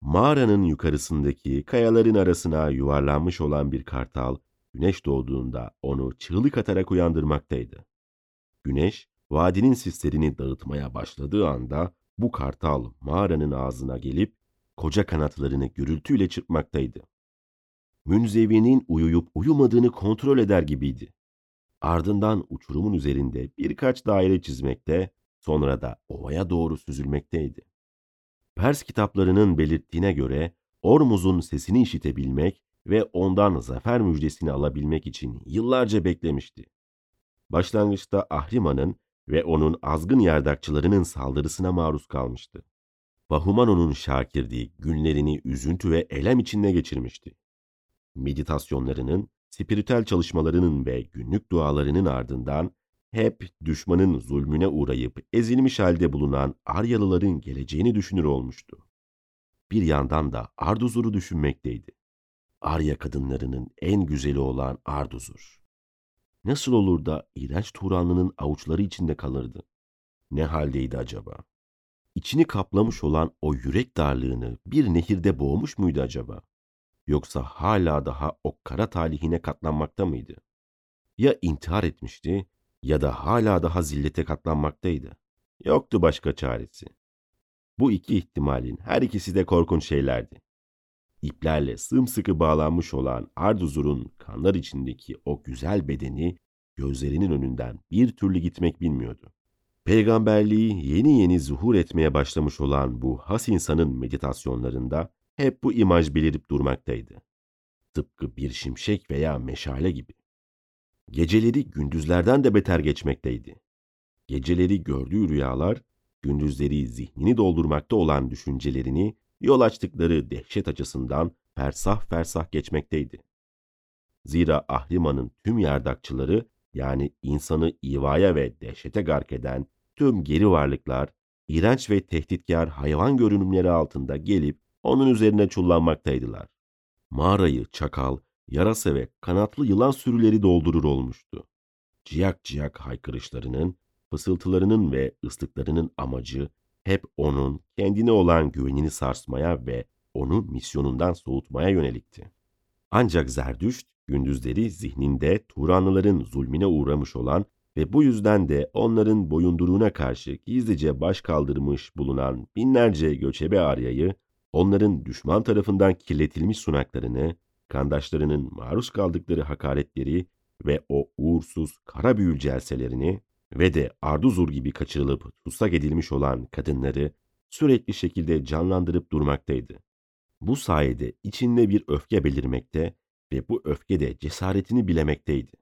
Mağaranın yukarısındaki kayaların arasına yuvarlanmış olan bir kartal, güneş doğduğunda onu çığlık atarak uyandırmaktaydı. Güneş, vadinin sislerini dağıtmaya başladığı anda bu kartal mağaranın ağzına gelip koca kanatlarını gürültüyle çırpmaktaydı. Münzevi'nin uyuyup uyumadığını kontrol eder gibiydi. Ardından uçurumun üzerinde birkaç daire çizmekte, sonra da ovaya doğru süzülmekteydi. Pers kitaplarının belirttiğine göre Ormuz'un sesini işitebilmek ve ondan zafer müjdesini alabilmek için yıllarca beklemişti. Başlangıçta Ahriman'ın ve onun azgın yardakçılarının saldırısına maruz kalmıştı. Bahumano'nun şakirdiği günlerini üzüntü ve elem içinde geçirmişti. Meditasyonlarının, spiritüel çalışmalarının ve günlük dualarının ardından hep düşmanın zulmüne uğrayıp ezilmiş halde bulunan Aryalıların geleceğini düşünür olmuştu. Bir yandan da Arduzur'u düşünmekteydi. Arya kadınlarının en güzeli olan Arduzur. Nasıl olur da iğrenç Turanlı'nın avuçları içinde kalırdı? Ne haldeydi acaba? İçini kaplamış olan o yürek darlığını bir nehirde boğmuş muydu acaba? Yoksa hala daha o kara talihine katlanmakta mıydı? Ya intihar etmişti ya da hala daha zillete katlanmaktaydı. Yoktu başka çaresi. Bu iki ihtimalin her ikisi de korkunç şeylerdi. İplerle sımsıkı bağlanmış olan Arduzur'un kanlar içindeki o güzel bedeni gözlerinin önünden bir türlü gitmek bilmiyordu. Peygamberliği yeni yeni zuhur etmeye başlamış olan bu has insanın meditasyonlarında hep bu imaj belirip durmaktaydı. Tıpkı bir şimşek veya meşale gibi. Geceleri gündüzlerden de beter geçmekteydi. Geceleri gördüğü rüyalar, gündüzleri zihnini doldurmakta olan düşüncelerini yol açtıkları dehşet açısından fersah fersah geçmekteydi. Zira Ahriman'ın tüm yardakçıları yani insanı ivaya ve dehşete gark eden tüm geri varlıklar, iğrenç ve tehditkar hayvan görünümleri altında gelip onun üzerine çullanmaktaydılar. Mağarayı çakal, yarasa ve kanatlı yılan sürüleri doldurur olmuştu. Ciyak ciyak haykırışlarının, fısıltılarının ve ıslıklarının amacı hep onun kendine olan güvenini sarsmaya ve onu misyonundan soğutmaya yönelikti. Ancak Zerdüşt gündüzleri zihninde Turanlıların zulmüne uğramış olan ve bu yüzden de onların boyunduruğuna karşı gizlice baş kaldırmış bulunan binlerce göçebe Arya'yı, onların düşman tarafından kirletilmiş sunaklarını, kandaşlarının maruz kaldıkları hakaretleri ve o uğursuz kara büyül celselerini ve de Arduzur gibi kaçırılıp tutsak edilmiş olan kadınları sürekli şekilde canlandırıp durmaktaydı. Bu sayede içinde bir öfke belirmekte ve bu öfke de cesaretini bilemekteydi.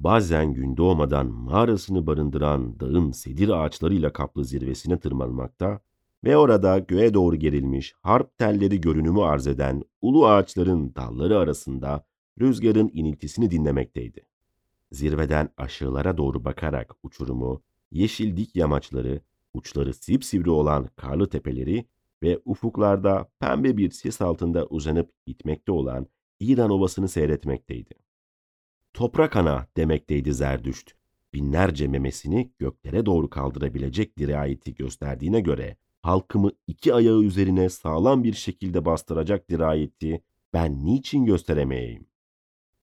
Bazen gün doğmadan mağarasını barındıran dağın sedir ağaçlarıyla kaplı zirvesine tırmanmakta ve orada göğe doğru gerilmiş harp telleri görünümü arz eden ulu ağaçların dalları arasında rüzgarın iniltisini dinlemekteydi. Zirveden aşağılara doğru bakarak uçurumu, yeşil dik yamaçları, uçları sipsivri olan karlı tepeleri ve ufuklarda pembe bir sis altında uzanıp gitmekte olan İran Ovası'nı seyretmekteydi. Toprak ana demekteydi Zerdüşt. Binlerce memesini göklere doğru kaldırabilecek dirayeti gösterdiğine göre halkımı iki ayağı üzerine sağlam bir şekilde bastıracak dirayeti ben niçin gösteremeyeyim?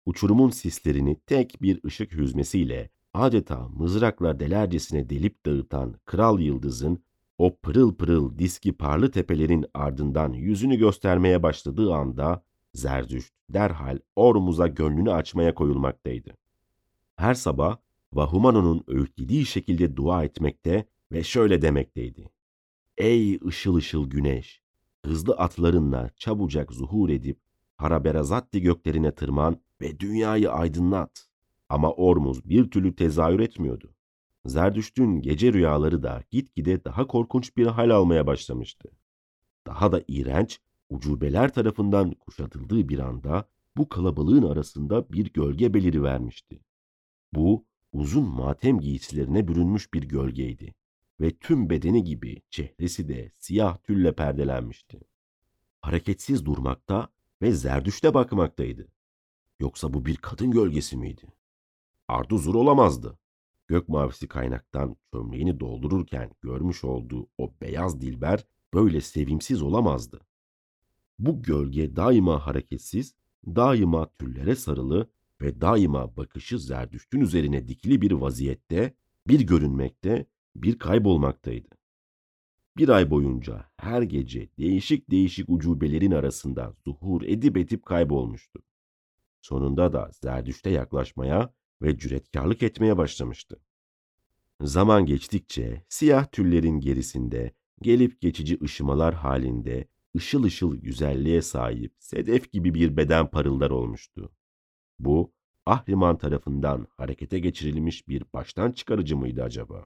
Uçurumun sislerini tek bir ışık hüzmesiyle adeta mızrakla delercesine delip dağıtan kral yıldızın o pırıl pırıl diski parlı tepelerin ardından yüzünü göstermeye başladığı anda Zerdüşt derhal Ormuz'a gönlünü açmaya koyulmaktaydı. Her sabah Vahumano'nun öğütlediği şekilde dua etmekte ve şöyle demekteydi. Ey ışıl ışıl güneş! Hızlı atlarınla çabucak zuhur edip Haraberazatti göklerine tırman ve dünyayı aydınlat. Ama Ormuz bir türlü tezahür etmiyordu. Zerdüşt'ün gece rüyaları da gitgide daha korkunç bir hal almaya başlamıştı. Daha da iğrenç ucubeler tarafından kuşatıldığı bir anda bu kalabalığın arasında bir gölge beliri vermişti. Bu uzun matem giysilerine bürünmüş bir gölgeydi ve tüm bedeni gibi çehresi de siyah tülle perdelenmişti. Hareketsiz durmakta ve zerdüşte bakmaktaydı. Yoksa bu bir kadın gölgesi miydi? Arduzur olamazdı. Gök mavisi kaynaktan çömleğini doldururken görmüş olduğu o beyaz dilber böyle sevimsiz olamazdı. Bu gölge daima hareketsiz, daima tüllere sarılı ve daima bakışı zerdüştün üzerine dikili bir vaziyette, bir görünmekte, bir kaybolmaktaydı. Bir ay boyunca her gece değişik değişik ucubelerin arasında zuhur edip edip kaybolmuştu. Sonunda da zerdüşte yaklaşmaya ve cüretkarlık etmeye başlamıştı. Zaman geçtikçe siyah tüllerin gerisinde gelip geçici ışımalar halinde ışıl ışıl güzelliğe sahip sedef gibi bir beden parıldar olmuştu. Bu, Ahriman tarafından harekete geçirilmiş bir baştan çıkarıcı mıydı acaba?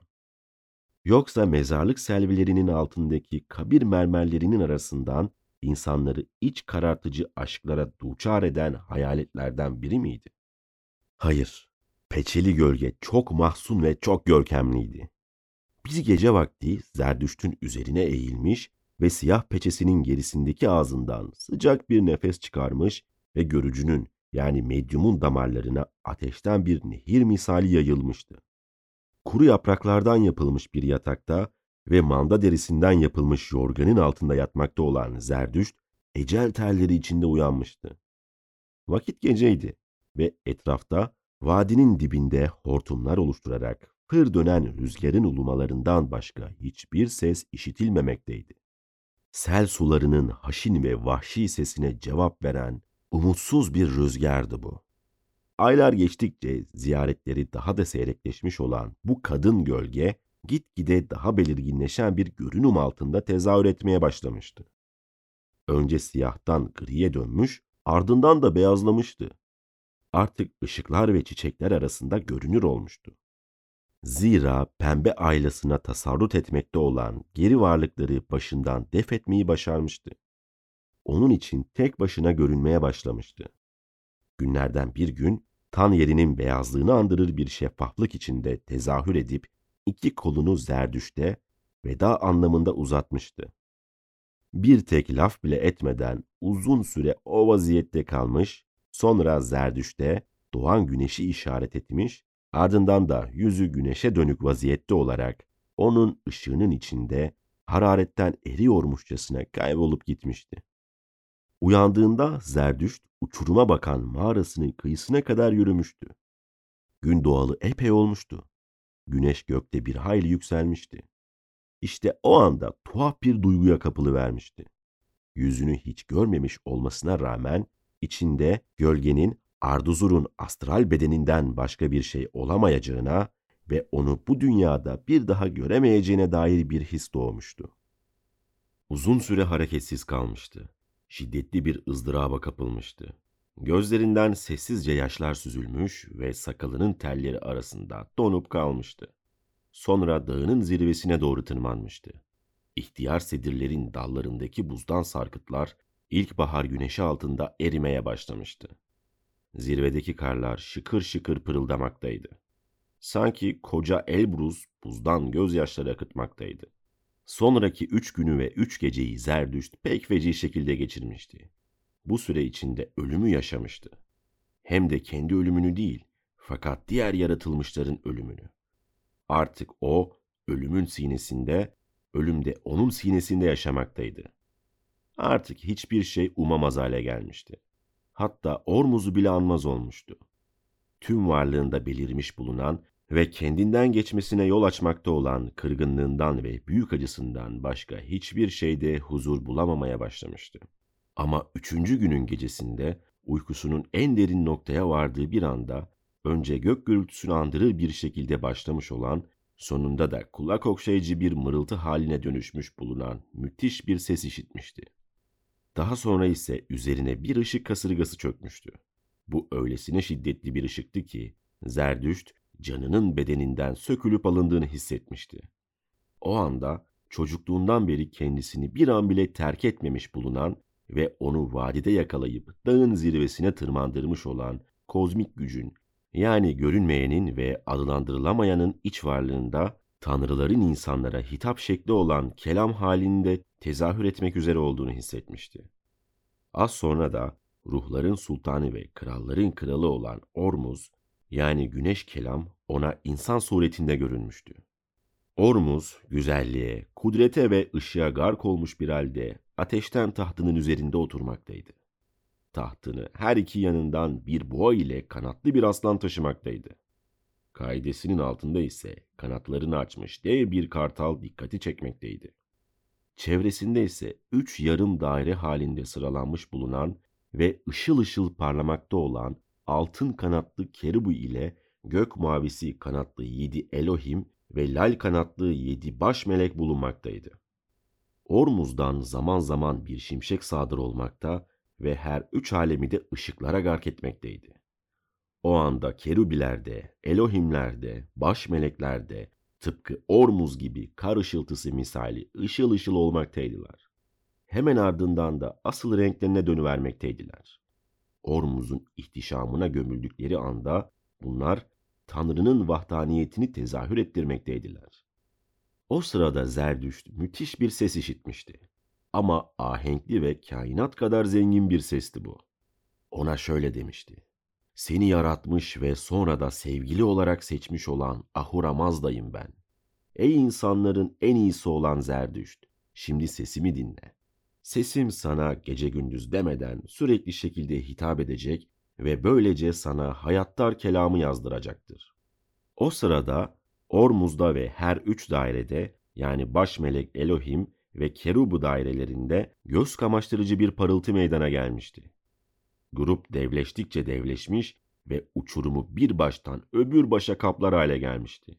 Yoksa mezarlık selvilerinin altındaki kabir mermerlerinin arasından insanları iç karartıcı aşklara duçar eden hayaletlerden biri miydi? Hayır, peçeli gölge çok mahzun ve çok görkemliydi. Bir gece vakti Zerdüşt'ün üzerine eğilmiş ve siyah peçesinin gerisindeki ağzından sıcak bir nefes çıkarmış ve görücünün yani medyumun damarlarına ateşten bir nehir misali yayılmıştı. Kuru yapraklardan yapılmış bir yatakta ve manda derisinden yapılmış yorganın altında yatmakta olan Zerdüşt, ecel terleri içinde uyanmıştı. Vakit geceydi ve etrafta vadinin dibinde hortumlar oluşturarak fır dönen rüzgarın ulumalarından başka hiçbir ses işitilmemekteydi. Sel sularının haşin ve vahşi sesine cevap veren umutsuz bir rüzgardı bu. Aylar geçtikçe ziyaretleri daha da seyrekleşmiş olan bu kadın gölge gitgide daha belirginleşen bir görünüm altında tezahür etmeye başlamıştı. Önce siyahtan griye dönmüş, ardından da beyazlamıştı. Artık ışıklar ve çiçekler arasında görünür olmuştu. Zira pembe ailasına tasarrut etmekte olan geri varlıkları başından def etmeyi başarmıştı. Onun için tek başına görünmeye başlamıştı. Günlerden bir gün tan yerinin beyazlığını andırır bir şeffaflık içinde tezahür edip iki kolunu zerdüşte veda anlamında uzatmıştı. Bir tek laf bile etmeden uzun süre o vaziyette kalmış, sonra zerdüşte doğan güneşi işaret etmiş, ardından da yüzü güneşe dönük vaziyette olarak onun ışığının içinde hararetten eriyormuşçasına kaybolup gitmişti. Uyandığında Zerdüşt uçuruma bakan mağarasının kıyısına kadar yürümüştü. Gün doğalı epey olmuştu. Güneş gökte bir hayli yükselmişti. İşte o anda tuhaf bir duyguya kapılı vermişti. Yüzünü hiç görmemiş olmasına rağmen içinde gölgenin Arduzur'un astral bedeninden başka bir şey olamayacağına ve onu bu dünyada bir daha göremeyeceğine dair bir his doğmuştu. Uzun süre hareketsiz kalmıştı. Şiddetli bir ızdıraba kapılmıştı. Gözlerinden sessizce yaşlar süzülmüş ve sakalının telleri arasında donup kalmıştı. Sonra dağının zirvesine doğru tırmanmıştı. İhtiyar sedirlerin dallarındaki buzdan sarkıtlar ilkbahar güneşi altında erimeye başlamıştı. Zirvedeki karlar şıkır şıkır pırıldamaktaydı. Sanki koca Elbruz buzdan gözyaşları akıtmaktaydı. Sonraki üç günü ve üç geceyi Zerdüşt pek feci şekilde geçirmişti. Bu süre içinde ölümü yaşamıştı. Hem de kendi ölümünü değil, fakat diğer yaratılmışların ölümünü. Artık o, ölümün sinesinde, ölüm de onun sinesinde yaşamaktaydı. Artık hiçbir şey umamaz hale gelmişti. Hatta Ormuz'u bile anmaz olmuştu. Tüm varlığında belirmiş bulunan ve kendinden geçmesine yol açmakta olan kırgınlığından ve büyük acısından başka hiçbir şeyde huzur bulamamaya başlamıştı. Ama üçüncü günün gecesinde uykusunun en derin noktaya vardığı bir anda önce gök gürültüsünü andırır bir şekilde başlamış olan, sonunda da kulak okşayıcı bir mırıltı haline dönüşmüş bulunan müthiş bir ses işitmişti. Daha sonra ise üzerine bir ışık kasırgası çökmüştü. Bu öylesine şiddetli bir ışıktı ki Zerdüşt canının bedeninden sökülüp alındığını hissetmişti. O anda çocukluğundan beri kendisini bir an bile terk etmemiş bulunan ve onu vadide yakalayıp dağın zirvesine tırmandırmış olan kozmik gücün yani görünmeyenin ve adlandırılamayanın iç varlığında tanrıların insanlara hitap şekli olan kelam halinde tezahür etmek üzere olduğunu hissetmişti. Az sonra da ruhların sultanı ve kralların kralı olan Ormuz yani güneş kelam ona insan suretinde görünmüştü. Ormuz güzelliğe, kudrete ve ışığa gark olmuş bir halde ateşten tahtının üzerinde oturmaktaydı. Tahtını her iki yanından bir boğa ile kanatlı bir aslan taşımaktaydı. Kaidesinin altında ise kanatlarını açmış dev bir kartal dikkati çekmekteydi. Çevresinde ise üç yarım daire halinde sıralanmış bulunan ve ışıl ışıl parlamakta olan altın kanatlı kerubu ile gök mavisi kanatlı yedi Elohim ve lal kanatlı yedi baş melek bulunmaktaydı. Ormuz'dan zaman zaman bir şimşek sadır olmakta ve her üç alemi de ışıklara gark etmekteydi. O anda kerubilerde, Elohimlerde, baş meleklerde, tıpkı Ormuz gibi kar ışıltısı misali ışıl ışıl olmaktaydılar. Hemen ardından da asıl renklerine dönüvermekteydiler. Ormuz'un ihtişamına gömüldükleri anda bunlar Tanrı'nın vahdaniyetini tezahür ettirmekteydiler. O sırada Zerdüşt müthiş bir ses işitmişti. Ama ahenkli ve kainat kadar zengin bir sesti bu. Ona şöyle demişti. Seni yaratmış ve sonra da sevgili olarak seçmiş olan Ahura Mazda'yım ben. Ey insanların en iyisi olan Zerdüşt, şimdi sesimi dinle. Sesim sana gece gündüz demeden sürekli şekilde hitap edecek ve böylece sana hayattar kelamı yazdıracaktır. O sırada Ormuz'da ve her üç dairede yani baş melek Elohim ve Kerubu dairelerinde göz kamaştırıcı bir parıltı meydana gelmişti. Grup devleştikçe devleşmiş ve uçurumu bir baştan öbür başa kaplar hale gelmişti.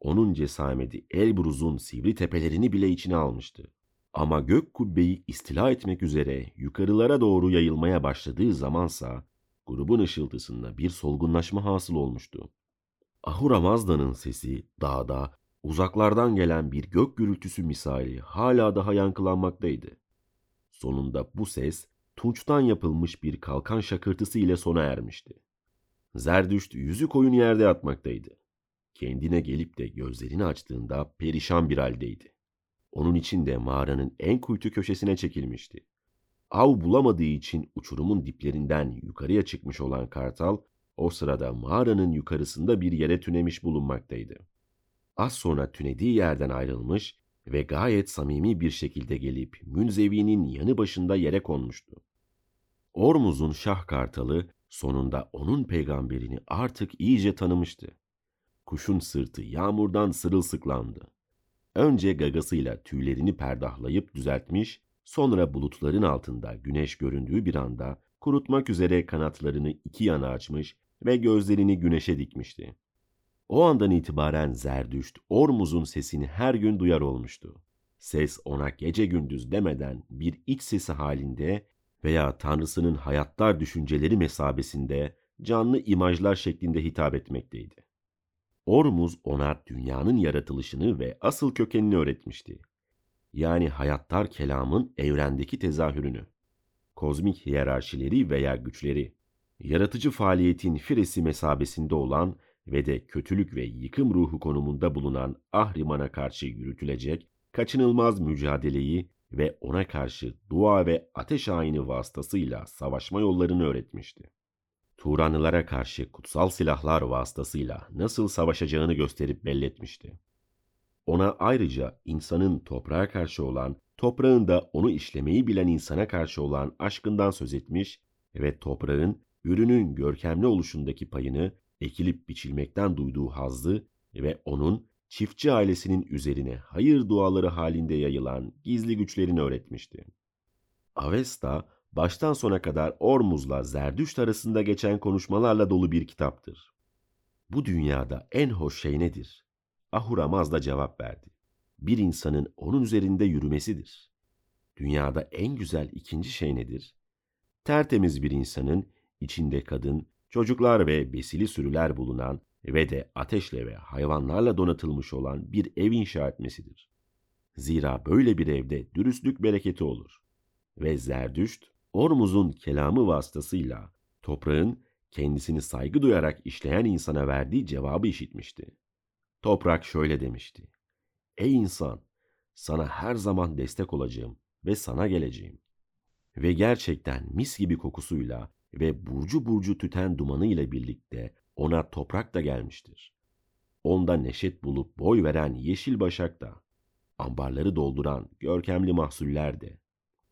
Onun cesameti Elbruz'un sivri tepelerini bile içine almıştı. Ama gök kubbeyi istila etmek üzere yukarılara doğru yayılmaya başladığı zamansa grubun ışıltısında bir solgunlaşma hasıl olmuştu. Ahura Mazda'nın sesi dağda uzaklardan gelen bir gök gürültüsü misali hala daha yankılanmaktaydı. Sonunda bu ses tunçtan yapılmış bir kalkan şakırtısı ile sona ermişti. Zerdüşt yüzü koyun yerde yatmaktaydı. Kendine gelip de gözlerini açtığında perişan bir haldeydi. Onun için de mağaranın en kuytu köşesine çekilmişti. Av bulamadığı için uçurumun diplerinden yukarıya çıkmış olan kartal, o sırada mağaranın yukarısında bir yere tünemiş bulunmaktaydı. Az sonra tünediği yerden ayrılmış ve gayet samimi bir şekilde gelip Münzevi'nin yanı başında yere konmuştu. Ormuz'un şah kartalı sonunda onun peygamberini artık iyice tanımıştı. Kuşun sırtı yağmurdan sırılsıklandı. Önce gagasıyla tüylerini perdahlayıp düzeltmiş, sonra bulutların altında güneş göründüğü bir anda kurutmak üzere kanatlarını iki yana açmış ve gözlerini güneşe dikmişti. O andan itibaren Zerdüşt, Ormuz'un sesini her gün duyar olmuştu. Ses ona gece gündüz demeden bir iç sesi halinde veya Tanrısının hayatlar düşünceleri mesabesinde canlı imajlar şeklinde hitap etmekteydi. Ormuz ona dünyanın yaratılışını ve asıl kökenini öğretmişti. Yani hayattar kelamın evrendeki tezahürünü, kozmik hiyerarşileri veya güçleri, yaratıcı faaliyetin firesi mesabesinde olan ve de kötülük ve yıkım ruhu konumunda bulunan Ahriman'a karşı yürütülecek kaçınılmaz mücadeleyi ve ona karşı dua ve ateş ayini vasıtasıyla savaşma yollarını öğretmişti. Turanlılara karşı kutsal silahlar vasıtasıyla nasıl savaşacağını gösterip belletmişti. Ona ayrıca insanın toprağa karşı olan, toprağın da onu işlemeyi bilen insana karşı olan aşkından söz etmiş ve toprağın ürünün görkemli oluşundaki payını ekilip biçilmekten duyduğu hazzı ve onun çiftçi ailesinin üzerine hayır duaları halinde yayılan gizli güçlerini öğretmişti. Avesta baştan sona kadar Ormuz'la Zerdüşt arasında geçen konuşmalarla dolu bir kitaptır. Bu dünyada en hoş şey nedir? Ahura Mazda cevap verdi. Bir insanın onun üzerinde yürümesidir. Dünyada en güzel ikinci şey nedir? Tertemiz bir insanın içinde kadın, çocuklar ve besili sürüler bulunan ve de ateşle ve hayvanlarla donatılmış olan bir ev inşa etmesidir. Zira böyle bir evde dürüstlük bereketi olur. Ve Zerdüşt, Ormuz'un kelamı vasıtasıyla toprağın kendisini saygı duyarak işleyen insana verdiği cevabı işitmişti. Toprak şöyle demişti. Ey insan, sana her zaman destek olacağım ve sana geleceğim. Ve gerçekten mis gibi kokusuyla ve burcu burcu tüten dumanı ile birlikte ona toprak da gelmiştir. Onda neşet bulup boy veren yeşil başak da, ambarları dolduran görkemli mahsuller de,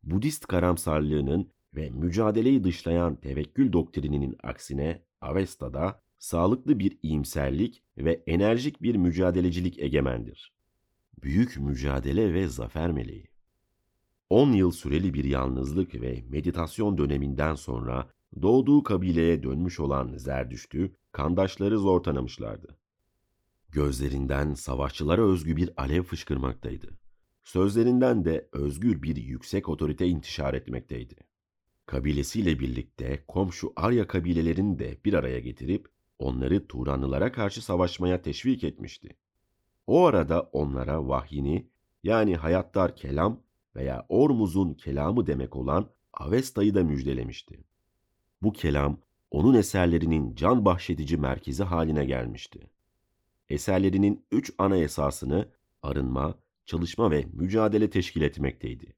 Budist karamsarlığının ve mücadeleyi dışlayan tevekkül doktrininin aksine Avesta'da sağlıklı bir iyimserlik ve enerjik bir mücadelecilik egemendir. Büyük mücadele ve zafer meleği. 10 yıl süreli bir yalnızlık ve meditasyon döneminden sonra doğduğu kabileye dönmüş olan Zerdüşt'ü kandaşları zor tanımışlardı. Gözlerinden savaşçılara özgü bir alev fışkırmaktaydı. Sözlerinden de özgür bir yüksek otorite intişar etmekteydi. Kabilesiyle birlikte komşu Arya kabilelerini de bir araya getirip onları Turanlılara karşı savaşmaya teşvik etmişti. O arada onlara vahyini yani hayattar kelam veya Ormuz'un kelamı demek olan Avesta'yı da müjdelemişti. Bu kelam onun eserlerinin can bahşedici merkezi haline gelmişti. Eserlerinin üç ana esasını arınma, çalışma ve mücadele teşkil etmekteydi.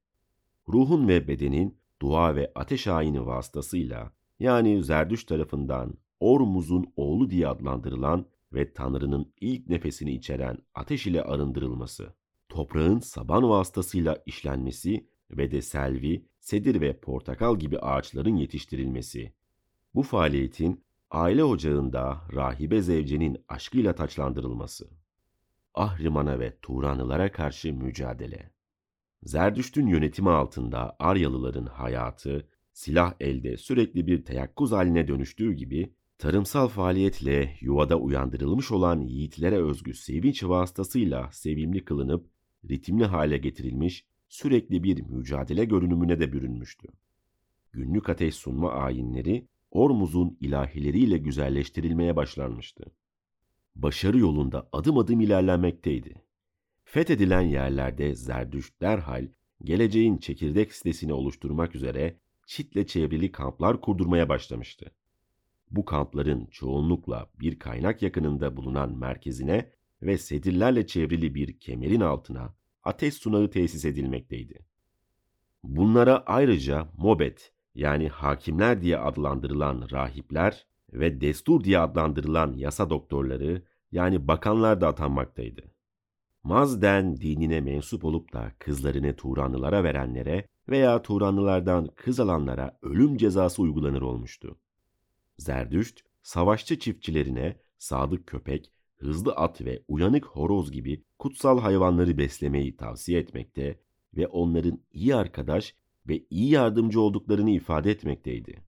Ruhun ve bedenin dua ve ateş ayini vasıtasıyla yani Zerdüş tarafından Ormuz'un oğlu diye adlandırılan ve Tanrı'nın ilk nefesini içeren ateş ile arındırılması, toprağın saban vasıtasıyla işlenmesi ve de selvi, sedir ve portakal gibi ağaçların yetiştirilmesi, Bu faaliyetin aile ocağında rahibe zevcenin aşkıyla taçlandırılması. Ahriman'a ve Turanlılara karşı mücadele. Zerdüşt'ün yönetimi altında Aryalıların hayatı, silah elde sürekli bir teyakkuz haline dönüştüğü gibi, tarımsal faaliyetle yuvada uyandırılmış olan yiğitlere özgü sevinç vasıtasıyla sevimli kılınıp, ritimli hale getirilmiş, sürekli bir mücadele görünümüne de bürünmüştü. Günlük ateş sunma ayinleri, Ormuz'un ilahileriyle güzelleştirilmeye başlanmıştı. Başarı yolunda adım adım ilerlenmekteydi. Fethedilen yerlerde Zerdüşt derhal geleceğin çekirdek sitesini oluşturmak üzere çitle çevrili kamplar kurdurmaya başlamıştı. Bu kampların çoğunlukla bir kaynak yakınında bulunan merkezine ve sedirlerle çevrili bir kemerin altına ateş sunağı tesis edilmekteydi. Bunlara ayrıca mobet yani hakimler diye adlandırılan rahipler ve destur diye adlandırılan yasa doktorları yani bakanlar da atanmaktaydı. Mazden dinine mensup olup da kızlarını Turanlılara verenlere veya Turanlılardan kız alanlara ölüm cezası uygulanır olmuştu. Zerdüşt, savaşçı çiftçilerine sadık köpek, hızlı at ve uyanık horoz gibi kutsal hayvanları beslemeyi tavsiye etmekte ve onların iyi arkadaş ve iyi yardımcı olduklarını ifade etmekteydi.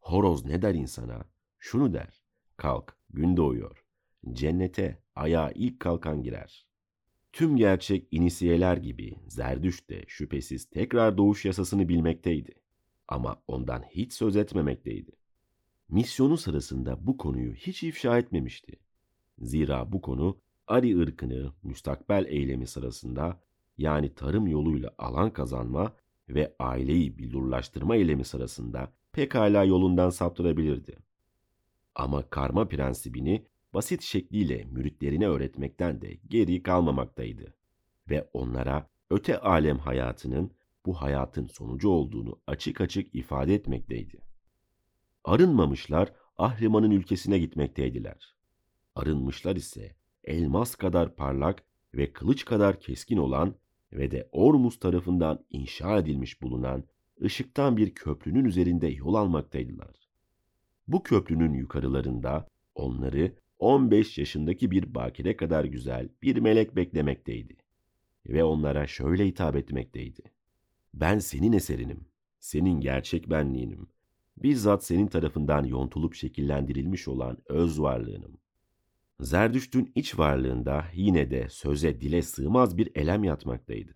Horoz ne der insana? Şunu der. Kalk, gün doğuyor. Cennete ayağa ilk kalkan girer. Tüm gerçek inisiyeler gibi Zerdüşt de şüphesiz tekrar doğuş yasasını bilmekteydi. Ama ondan hiç söz etmemekteydi. Misyonu sırasında bu konuyu hiç ifşa etmemişti. Zira bu konu Ari ırkını müstakbel eylemi sırasında yani tarım yoluyla alan kazanma ve aileyi billurlaştırma eylemi sırasında pekala yolundan saptırabilirdi. Ama karma prensibini basit şekliyle müritlerine öğretmekten de geri kalmamaktaydı ve onlara öte alem hayatının bu hayatın sonucu olduğunu açık açık ifade etmekteydi. Arınmamışlar Ahriman'ın ülkesine gitmekteydiler. Arınmışlar ise elmas kadar parlak ve kılıç kadar keskin olan ve de Ormus tarafından inşa edilmiş bulunan ışıktan bir köprünün üzerinde yol almaktaydılar. Bu köprünün yukarılarında onları 15 yaşındaki bir bakire kadar güzel bir melek beklemekteydi. Ve onlara şöyle hitap etmekteydi. Ben senin eserinim, senin gerçek benliğinim, bizzat senin tarafından yontulup şekillendirilmiş olan öz varlığınım. Zerdüşt'ün iç varlığında yine de söze dile sığmaz bir elem yatmaktaydı.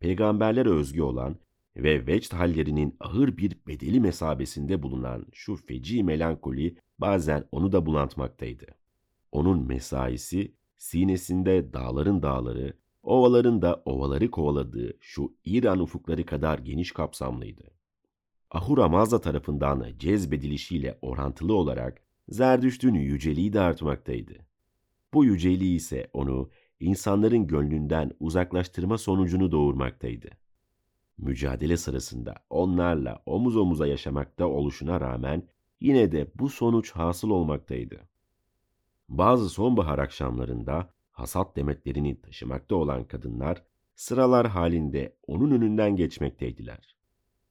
Peygamberlere özgü olan ve vecd hallerinin ağır bir bedeli mesabesinde bulunan şu feci melankoli bazen onu da bulantmaktaydı. Onun mesaisi sinesinde dağların dağları, ovaların da ovaları kovaladığı şu İran ufukları kadar geniş kapsamlıydı. Ahura Mazda tarafından cezbedilişiyle orantılı olarak Zerdüşt'ün yüceliği de artmaktaydı. Bu yüceliği ise onu insanların gönlünden uzaklaştırma sonucunu doğurmaktaydı. Mücadele sırasında onlarla omuz omuza yaşamakta oluşuna rağmen yine de bu sonuç hasıl olmaktaydı. Bazı sonbahar akşamlarında hasat demetlerini taşımakta olan kadınlar sıralar halinde onun önünden geçmekteydiler.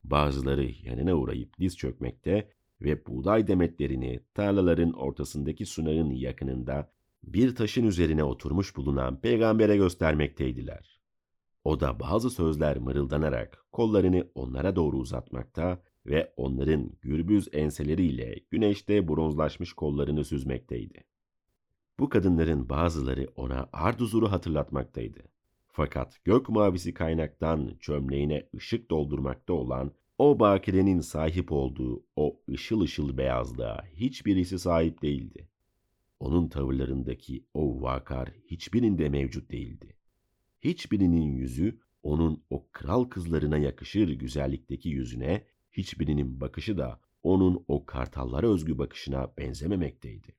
Bazıları yanına uğrayıp diz çökmekte ve buğday demetlerini tarlaların ortasındaki sunağın yakınında bir taşın üzerine oturmuş bulunan peygambere göstermekteydiler. O da bazı sözler mırıldanarak kollarını onlara doğru uzatmakta ve onların gürbüz enseleriyle güneşte bronzlaşmış kollarını süzmekteydi. Bu kadınların bazıları ona Arduzur'u hatırlatmaktaydı. Fakat gök mavisi kaynaktan çömleğine ışık doldurmakta olan o bakirenin sahip olduğu o ışıl ışıl beyazlığa hiçbirisi sahip değildi. Onun tavırlarındaki o vakar hiçbirinde mevcut değildi. Hiçbirinin yüzü onun o kral kızlarına yakışır güzellikteki yüzüne, hiçbirinin bakışı da onun o kartallara özgü bakışına benzememekteydi.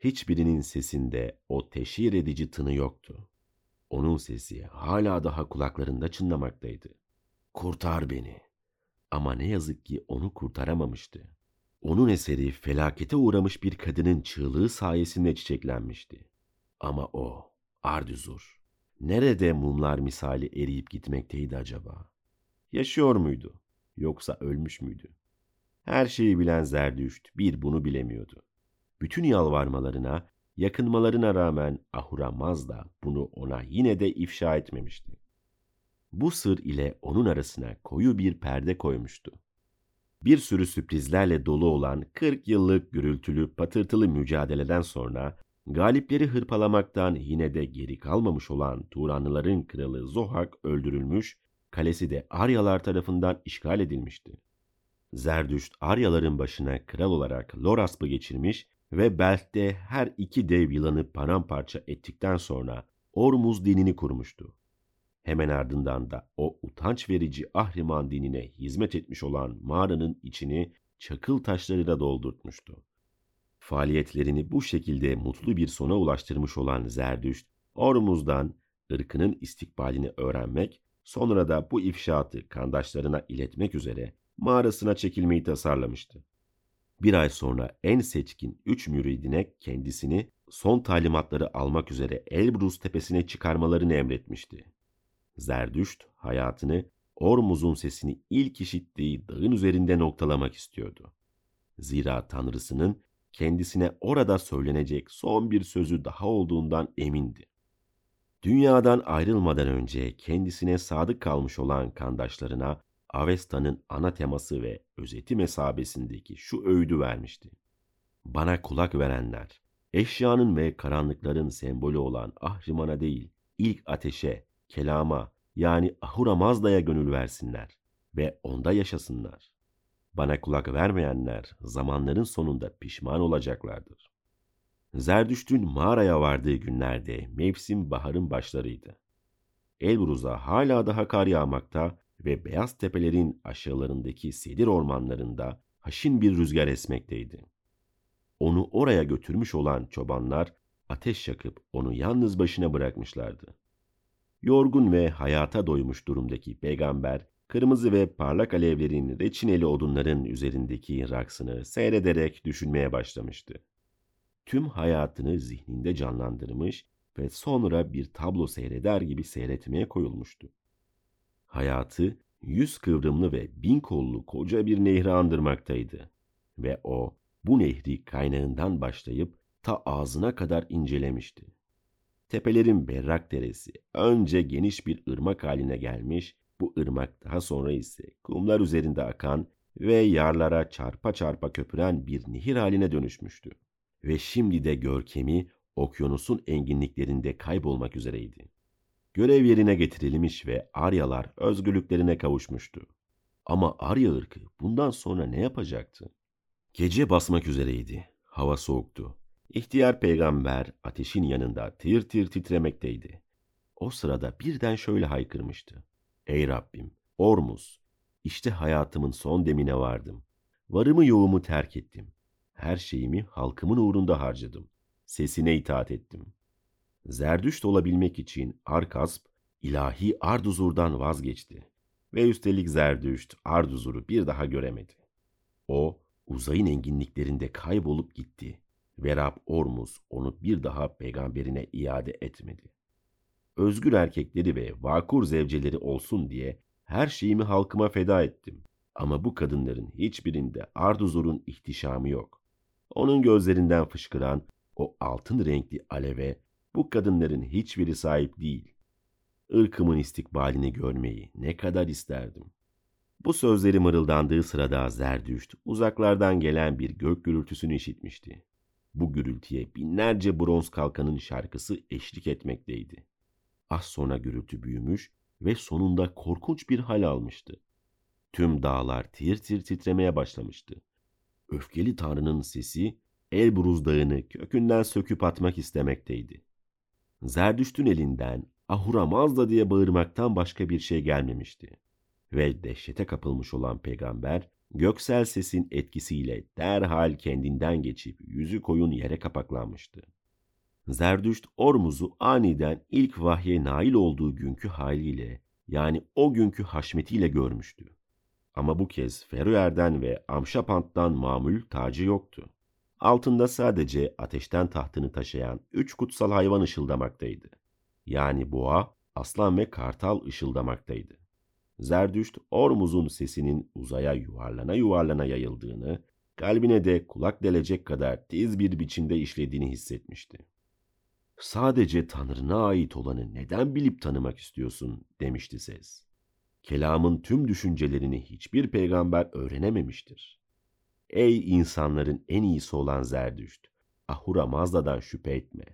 Hiçbirinin sesinde o teşhir edici tını yoktu. Onun sesi hala daha kulaklarında çınlamaktaydı. Kurtar beni. Ama ne yazık ki onu kurtaramamıştı. Onun eseri felakete uğramış bir kadının çığlığı sayesinde çiçeklenmişti. Ama o, Ardüzur, nerede mumlar misali eriyip gitmekteydi acaba? Yaşıyor muydu? Yoksa ölmüş müydü? Her şeyi bilen Zerdüşt bir bunu bilemiyordu. Bütün yalvarmalarına, yakınmalarına rağmen Ahura Mazda bunu ona yine de ifşa etmemişti. Bu sır ile onun arasına koyu bir perde koymuştu. Bir sürü sürprizlerle dolu olan 40 yıllık gürültülü patırtılı mücadeleden sonra galipleri hırpalamaktan yine de geri kalmamış olan Turanlıların kralı Zohak öldürülmüş, kalesi de Aryalar tarafından işgal edilmişti. Zerdüşt Aryaların başına kral olarak Lorasp'ı geçirmiş ve Belt'te her iki dev yılanı paramparça ettikten sonra Ormuz dinini kurmuştu. Hemen ardından da o utanç verici Ahriman dinine hizmet etmiş olan mağaranın içini çakıl taşlarıyla doldurtmuştu. Faaliyetlerini bu şekilde mutlu bir sona ulaştırmış olan Zerdüşt, Ormuz'dan ırkının istikbalini öğrenmek, sonra da bu ifşaatı kandaşlarına iletmek üzere mağarasına çekilmeyi tasarlamıştı. Bir ay sonra en seçkin üç müridine kendisini son talimatları almak üzere Elbrus tepesine çıkarmalarını emretmişti. Zerdüşt hayatını Ormuz'un sesini ilk işittiği dağın üzerinde noktalamak istiyordu. Zira Tanrısının kendisine orada söylenecek son bir sözü daha olduğundan emindi. Dünyadan ayrılmadan önce kendisine sadık kalmış olan kandaşlarına Avesta'nın ana teması ve özeti mesabesindeki şu öğüdü vermişti. Bana kulak verenler, eşyanın ve karanlıkların sembolü olan Ahriman'a değil, ilk ateşe, kelama yani Ahura Mazda'ya gönül versinler ve onda yaşasınlar. Bana kulak vermeyenler zamanların sonunda pişman olacaklardır. Zerdüşt'ün mağaraya vardığı günlerde mevsim baharın başlarıydı. Elbruz'a hala daha kar yağmakta ve beyaz tepelerin aşağılarındaki sedir ormanlarında haşin bir rüzgar esmekteydi. Onu oraya götürmüş olan çobanlar ateş yakıp onu yalnız başına bırakmışlardı. Yorgun ve hayata doymuş durumdaki peygamber, kırmızı ve parlak alevlerin reçineli odunların üzerindeki raksını seyrederek düşünmeye başlamıştı. Tüm hayatını zihninde canlandırmış ve sonra bir tablo seyreder gibi seyretmeye koyulmuştu. Hayatı yüz kıvrımlı ve bin kollu koca bir nehri andırmaktaydı. Ve o bu nehri kaynağından başlayıp ta ağzına kadar incelemişti. Tepelerin berrak deresi önce geniş bir ırmak haline gelmiş, bu ırmak daha sonra ise kumlar üzerinde akan ve yarlara çarpa çarpa köpüren bir nehir haline dönüşmüştü. Ve şimdi de görkemi okyanusun enginliklerinde kaybolmak üzereydi. Görev yerine getirilmiş ve Aryalar özgürlüklerine kavuşmuştu. Ama Arya ırkı bundan sonra ne yapacaktı? Gece basmak üzereydi. Hava soğuktu. İhtiyar peygamber ateşin yanında tir tir titremekteydi. O sırada birden şöyle haykırmıştı. Ey Rabbim, Ormuz, işte hayatımın son demine vardım. Varımı yoğumu terk ettim. Her şeyimi halkımın uğrunda harcadım. Sesine itaat ettim. Zerdüşt olabilmek için Arkasp, ilahi Arduzur'dan vazgeçti. Ve üstelik Zerdüşt Arduzur'u bir daha göremedi. O, uzayın enginliklerinde kaybolup gitti ve Rab Ormuz onu bir daha peygamberine iade etmedi. Özgür erkekleri ve vakur zevceleri olsun diye her şeyimi halkıma feda ettim. Ama bu kadınların hiçbirinde Arduzur'un ihtişamı yok. Onun gözlerinden fışkıran o altın renkli aleve bu kadınların hiçbiri sahip değil. Irkımın istikbalini görmeyi ne kadar isterdim. Bu sözleri mırıldandığı sırada Zerdüşt uzaklardan gelen bir gök gürültüsünü işitmişti. Bu gürültüye binlerce bronz kalkanın şarkısı eşlik etmekteydi. Az sonra gürültü büyümüş ve sonunda korkunç bir hal almıştı. Tüm dağlar tir tir titremeye başlamıştı. Öfkeli tanrının sesi Elbruz dağını kökünden söküp atmak istemekteydi. Zerdüşt'ün elinden Ahura Mazda diye bağırmaktan başka bir şey gelmemişti. Ve dehşete kapılmış olan peygamber göksel sesin etkisiyle derhal kendinden geçip yüzü koyun yere kapaklanmıştı. Zerdüşt Ormuz'u aniden ilk vahye nail olduğu günkü haliyle yani o günkü haşmetiyle görmüştü. Ama bu kez Feruer'den ve Amşapant'tan mamül tacı yoktu. Altında sadece ateşten tahtını taşıyan üç kutsal hayvan ışıldamaktaydı. Yani boğa, aslan ve kartal ışıldamaktaydı. Zerdüşt, Ormuz'un sesinin uzaya yuvarlana yuvarlana yayıldığını, kalbine de kulak delecek kadar tiz bir biçimde işlediğini hissetmişti. Sadece Tanrı'na ait olanı neden bilip tanımak istiyorsun demişti ses. Kelamın tüm düşüncelerini hiçbir peygamber öğrenememiştir. Ey insanların en iyisi olan Zerdüşt, Ahura Mazda'dan şüphe etme.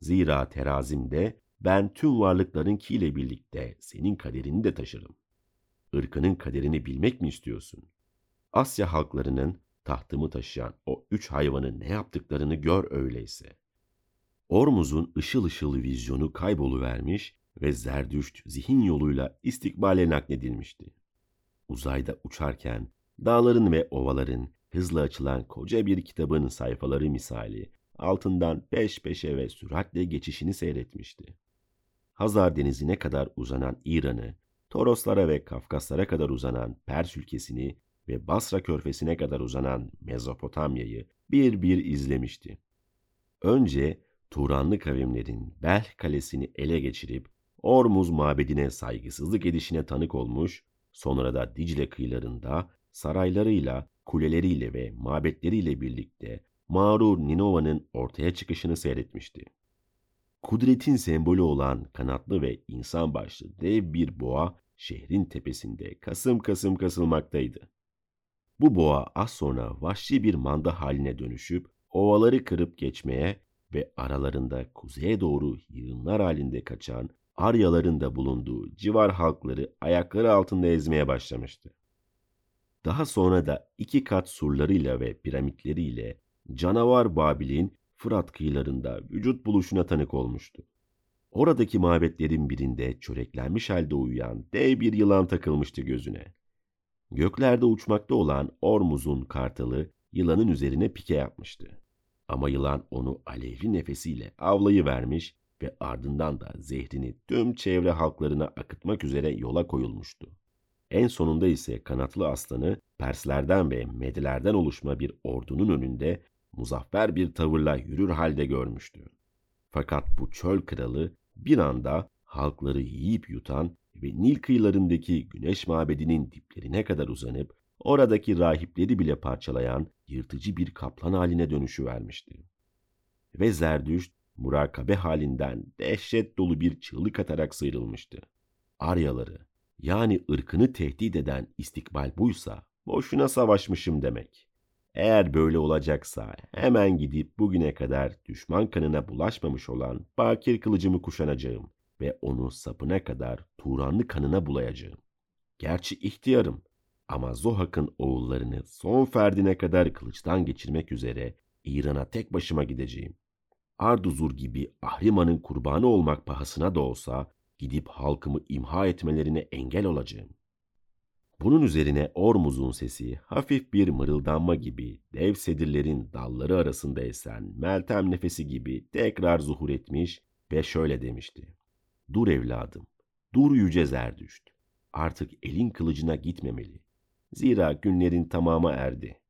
Zira terazimde ben tüm varlıklarınkiyle birlikte senin kaderini de taşırım. Irkının kaderini bilmek mi istiyorsun? Asya halklarının tahtımı taşıyan o üç hayvanı ne yaptıklarını gör öyleyse. Ormuz'un ışıl ışıl vizyonu kayboluvermiş ve Zerdüşt zihin yoluyla istikbale nakledilmişti. Uzayda uçarken dağların ve ovaların hızla açılan koca bir kitabın sayfaları misali altından peş peşe ve süratle geçişini seyretmişti. Hazar denizine kadar uzanan İran'ı, Toroslara ve Kafkaslara kadar uzanan Pers ülkesini ve Basra körfesine kadar uzanan Mezopotamya'yı bir bir izlemişti. Önce Turanlı kavimlerin Belh kalesini ele geçirip Ormuz mabedine saygısızlık edişine tanık olmuş, sonra da Dicle kıyılarında saraylarıyla, kuleleriyle ve mabetleriyle birlikte mağrur Ninova'nın ortaya çıkışını seyretmişti. Kudretin sembolü olan kanatlı ve insan başlı dev bir boğa şehrin tepesinde kasım kasım kasılmaktaydı. Bu boğa az sonra vahşi bir manda haline dönüşüp ovaları kırıp geçmeye ve aralarında kuzeye doğru yığınlar halinde kaçan Aryaların da bulunduğu civar halkları ayakları altında ezmeye başlamıştı. Daha sonra da iki kat surlarıyla ve piramitleriyle canavar Babil'in Fırat kıyılarında vücut buluşuna tanık olmuştu. Oradaki mabetlerin birinde çöreklenmiş halde uyuyan dev bir yılan takılmıştı gözüne. Göklerde uçmakta olan Ormuz'un kartalı yılanın üzerine pike yapmıştı. Ama yılan onu alevli nefesiyle avlayı vermiş ve ardından da zehrini tüm çevre halklarına akıtmak üzere yola koyulmuştu. En sonunda ise kanatlı aslanı Perslerden ve Medilerden oluşma bir ordunun önünde muzaffer bir tavırla yürür halde görmüştü. Fakat bu çöl kralı bir anda halkları yiyip yutan ve Nil kıyılarındaki güneş mabedinin diplerine kadar uzanıp oradaki rahipleri bile parçalayan yırtıcı bir kaplan haline dönüşü vermişti. Ve Zerdüşt murakabe halinden dehşet dolu bir çığlık atarak sıyrılmıştı. Aryaları yani ırkını tehdit eden istikbal buysa boşuna savaşmışım demek. Eğer böyle olacaksa hemen gidip bugüne kadar düşman kanına bulaşmamış olan bakir kılıcımı kuşanacağım ve onu sapına kadar Turanlı kanına bulayacağım. Gerçi ihtiyarım ama Zohak'ın oğullarını son ferdine kadar kılıçtan geçirmek üzere İran'a tek başıma gideceğim. Arduzur gibi Ahriman'ın kurbanı olmak pahasına da olsa gidip halkımı imha etmelerine engel olacağım. Bunun üzerine Ormuz'un sesi hafif bir mırıldanma gibi dev sedirlerin dalları arasında esen Meltem nefesi gibi tekrar zuhur etmiş ve şöyle demişti. Dur evladım, dur yüce Zerdüşt. Artık elin kılıcına gitmemeli. Zira günlerin tamamı erdi.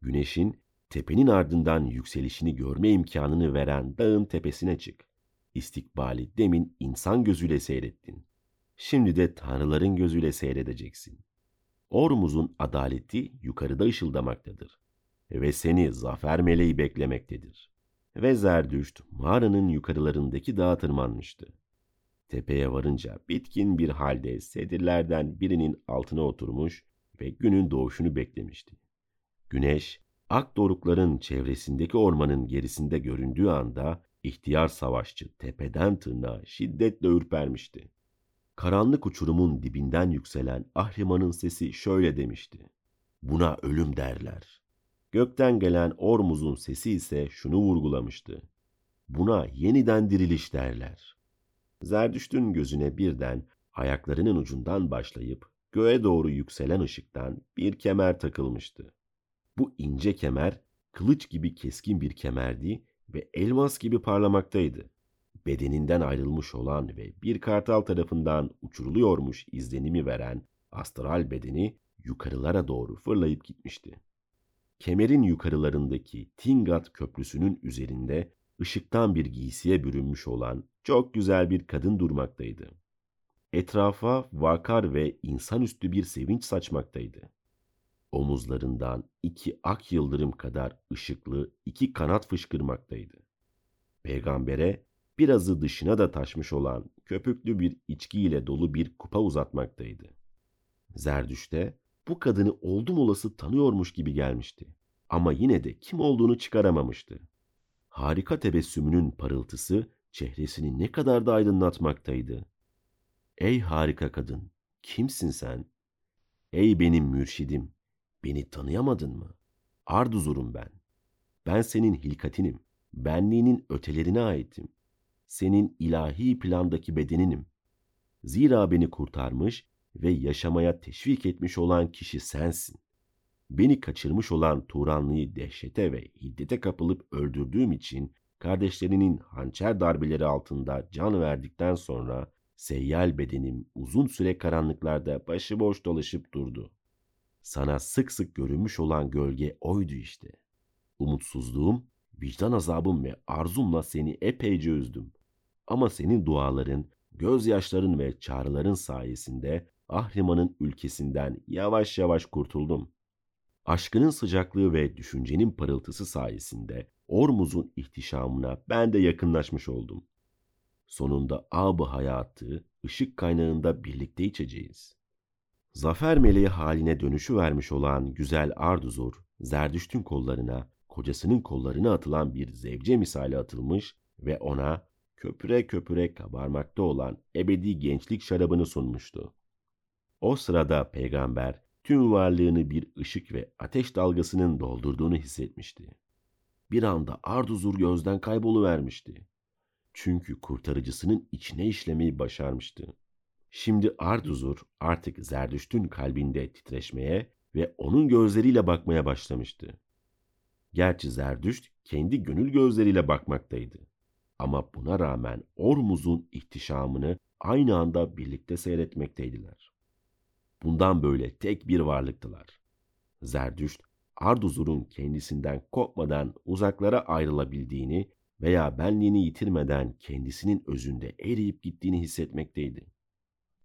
Güneşin tepenin ardından yükselişini görme imkanını veren dağın tepesine çık. İstikbali demin insan gözüyle seyrettin. Şimdi de tanrıların gözüyle seyredeceksin. Ormuz'un adaleti yukarıda ışıldamaktadır ve seni zafer meleği beklemektedir. Ve Zerdüşt mağaranın yukarılarındaki dağa tırmanmıştı. Tepeye varınca bitkin bir halde sedirlerden birinin altına oturmuş ve günün doğuşunu beklemişti. Güneş, ak dorukların çevresindeki ormanın gerisinde göründüğü anda ihtiyar savaşçı tepeden tırnağa şiddetle ürpermişti. Karanlık uçurumun dibinden yükselen Ahriman'ın sesi şöyle demişti. Buna ölüm derler. Gökten gelen Ormuz'un sesi ise şunu vurgulamıştı. Buna yeniden diriliş derler. Zerdüşt'ün gözüne birden ayaklarının ucundan başlayıp göğe doğru yükselen ışıktan bir kemer takılmıştı. Bu ince kemer kılıç gibi keskin bir kemerdi ve elmas gibi parlamaktaydı bedeninden ayrılmış olan ve bir kartal tarafından uçuruluyormuş izlenimi veren astral bedeni yukarılara doğru fırlayıp gitmişti. Kemerin yukarılarındaki Tingat Köprüsü'nün üzerinde ışıktan bir giysiye bürünmüş olan çok güzel bir kadın durmaktaydı. etrafa vakar ve insanüstü bir sevinç saçmaktaydı. Omuzlarından iki ak yıldırım kadar ışıklı iki kanat fışkırmaktaydı. Peygambere birazı dışına da taşmış olan köpüklü bir içkiyle dolu bir kupa uzatmaktaydı. Zerdüş'te bu kadını oldum olası tanıyormuş gibi gelmişti. Ama yine de kim olduğunu çıkaramamıştı. Harika tebessümünün parıltısı çehresini ne kadar da aydınlatmaktaydı. Ey harika kadın, kimsin sen? Ey benim mürşidim, beni tanıyamadın mı? Arduzurum ben. Ben senin hilkatinim, benliğinin ötelerine aitim. Senin ilahi plandaki bedeninim. Zira beni kurtarmış ve yaşamaya teşvik etmiş olan kişi sensin. Beni kaçırmış olan Turanlı'yı dehşete ve hiddete kapılıp öldürdüğüm için kardeşlerinin hançer darbeleri altında can verdikten sonra seyyal bedenim uzun süre karanlıklarda başıboş dolaşıp durdu. Sana sık sık görünmüş olan gölge oydu işte. Umutsuzluğum, vicdan azabım ve arzumla seni epeyce üzdüm. Ama senin duaların, gözyaşların ve çağrıların sayesinde Ahriman'ın ülkesinden yavaş yavaş kurtuldum. Aşkının sıcaklığı ve düşüncenin parıltısı sayesinde Ormuz'un ihtişamına ben de yakınlaşmış oldum. Sonunda ab hayatı, ışık kaynağında birlikte içeceğiz. Zafer meleği haline dönüşü vermiş olan güzel Arduzur, Zerdüşt'ün kollarına, kocasının kollarına atılan bir zevce misali atılmış ve ona köpüre köpüre kabarmakta olan ebedi gençlik şarabını sunmuştu. O sırada peygamber tüm varlığını bir ışık ve ateş dalgasının doldurduğunu hissetmişti. Bir anda Arduzur gözden kayboluvermişti. Çünkü kurtarıcısının içine işlemeyi başarmıştı. Şimdi Arduzur artık Zerdüşt'ün kalbinde titreşmeye ve onun gözleriyle bakmaya başlamıştı. Gerçi Zerdüşt kendi gönül gözleriyle bakmaktaydı. Ama buna rağmen Ormuz'un ihtişamını aynı anda birlikte seyretmekteydiler. Bundan böyle tek bir varlıktılar. Zerdüşt, Arduzur'un kendisinden kopmadan uzaklara ayrılabildiğini veya benliğini yitirmeden kendisinin özünde eriyip gittiğini hissetmekteydi.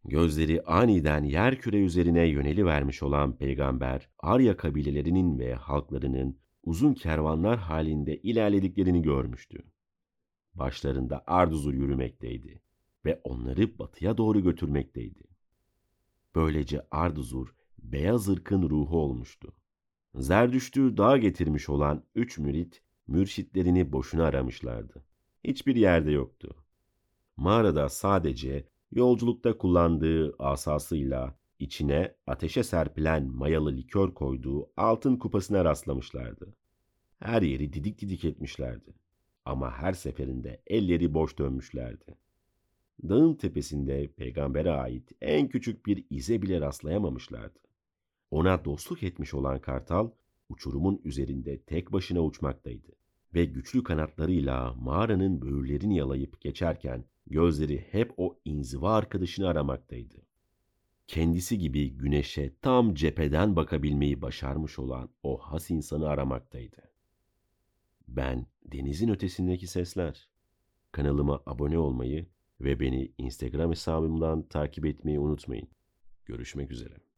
Gözleri aniden yer küre üzerine yöneli vermiş olan peygamber, Arya kabilelerinin ve halklarının uzun kervanlar halinde ilerlediklerini görmüştü. Başlarında Arduzur yürümekteydi ve onları batıya doğru götürmekteydi. Böylece Arduzur, beyaz ırkın ruhu olmuştu. Zerdüştü dağa getirmiş olan üç mürit, mürşitlerini boşuna aramışlardı. Hiçbir yerde yoktu. Mağarada sadece yolculukta kullandığı asasıyla içine ateşe serpilen mayalı likör koyduğu altın kupasına rastlamışlardı. Her yeri didik didik etmişlerdi. Ama her seferinde elleri boş dönmüşlerdi. Dağın tepesinde peygambere ait en küçük bir ize bile rastlayamamışlardı. Ona dostluk etmiş olan kartal uçurumun üzerinde tek başına uçmaktaydı ve güçlü kanatlarıyla mağaranın böğürlerini yalayıp geçerken gözleri hep o inziva arkadaşını aramaktaydı. Kendisi gibi güneşe tam cepheden bakabilmeyi başarmış olan o has insanı aramaktaydı. Ben denizin ötesindeki sesler. Kanalıma abone olmayı ve beni Instagram hesabımdan takip etmeyi unutmayın. Görüşmek üzere.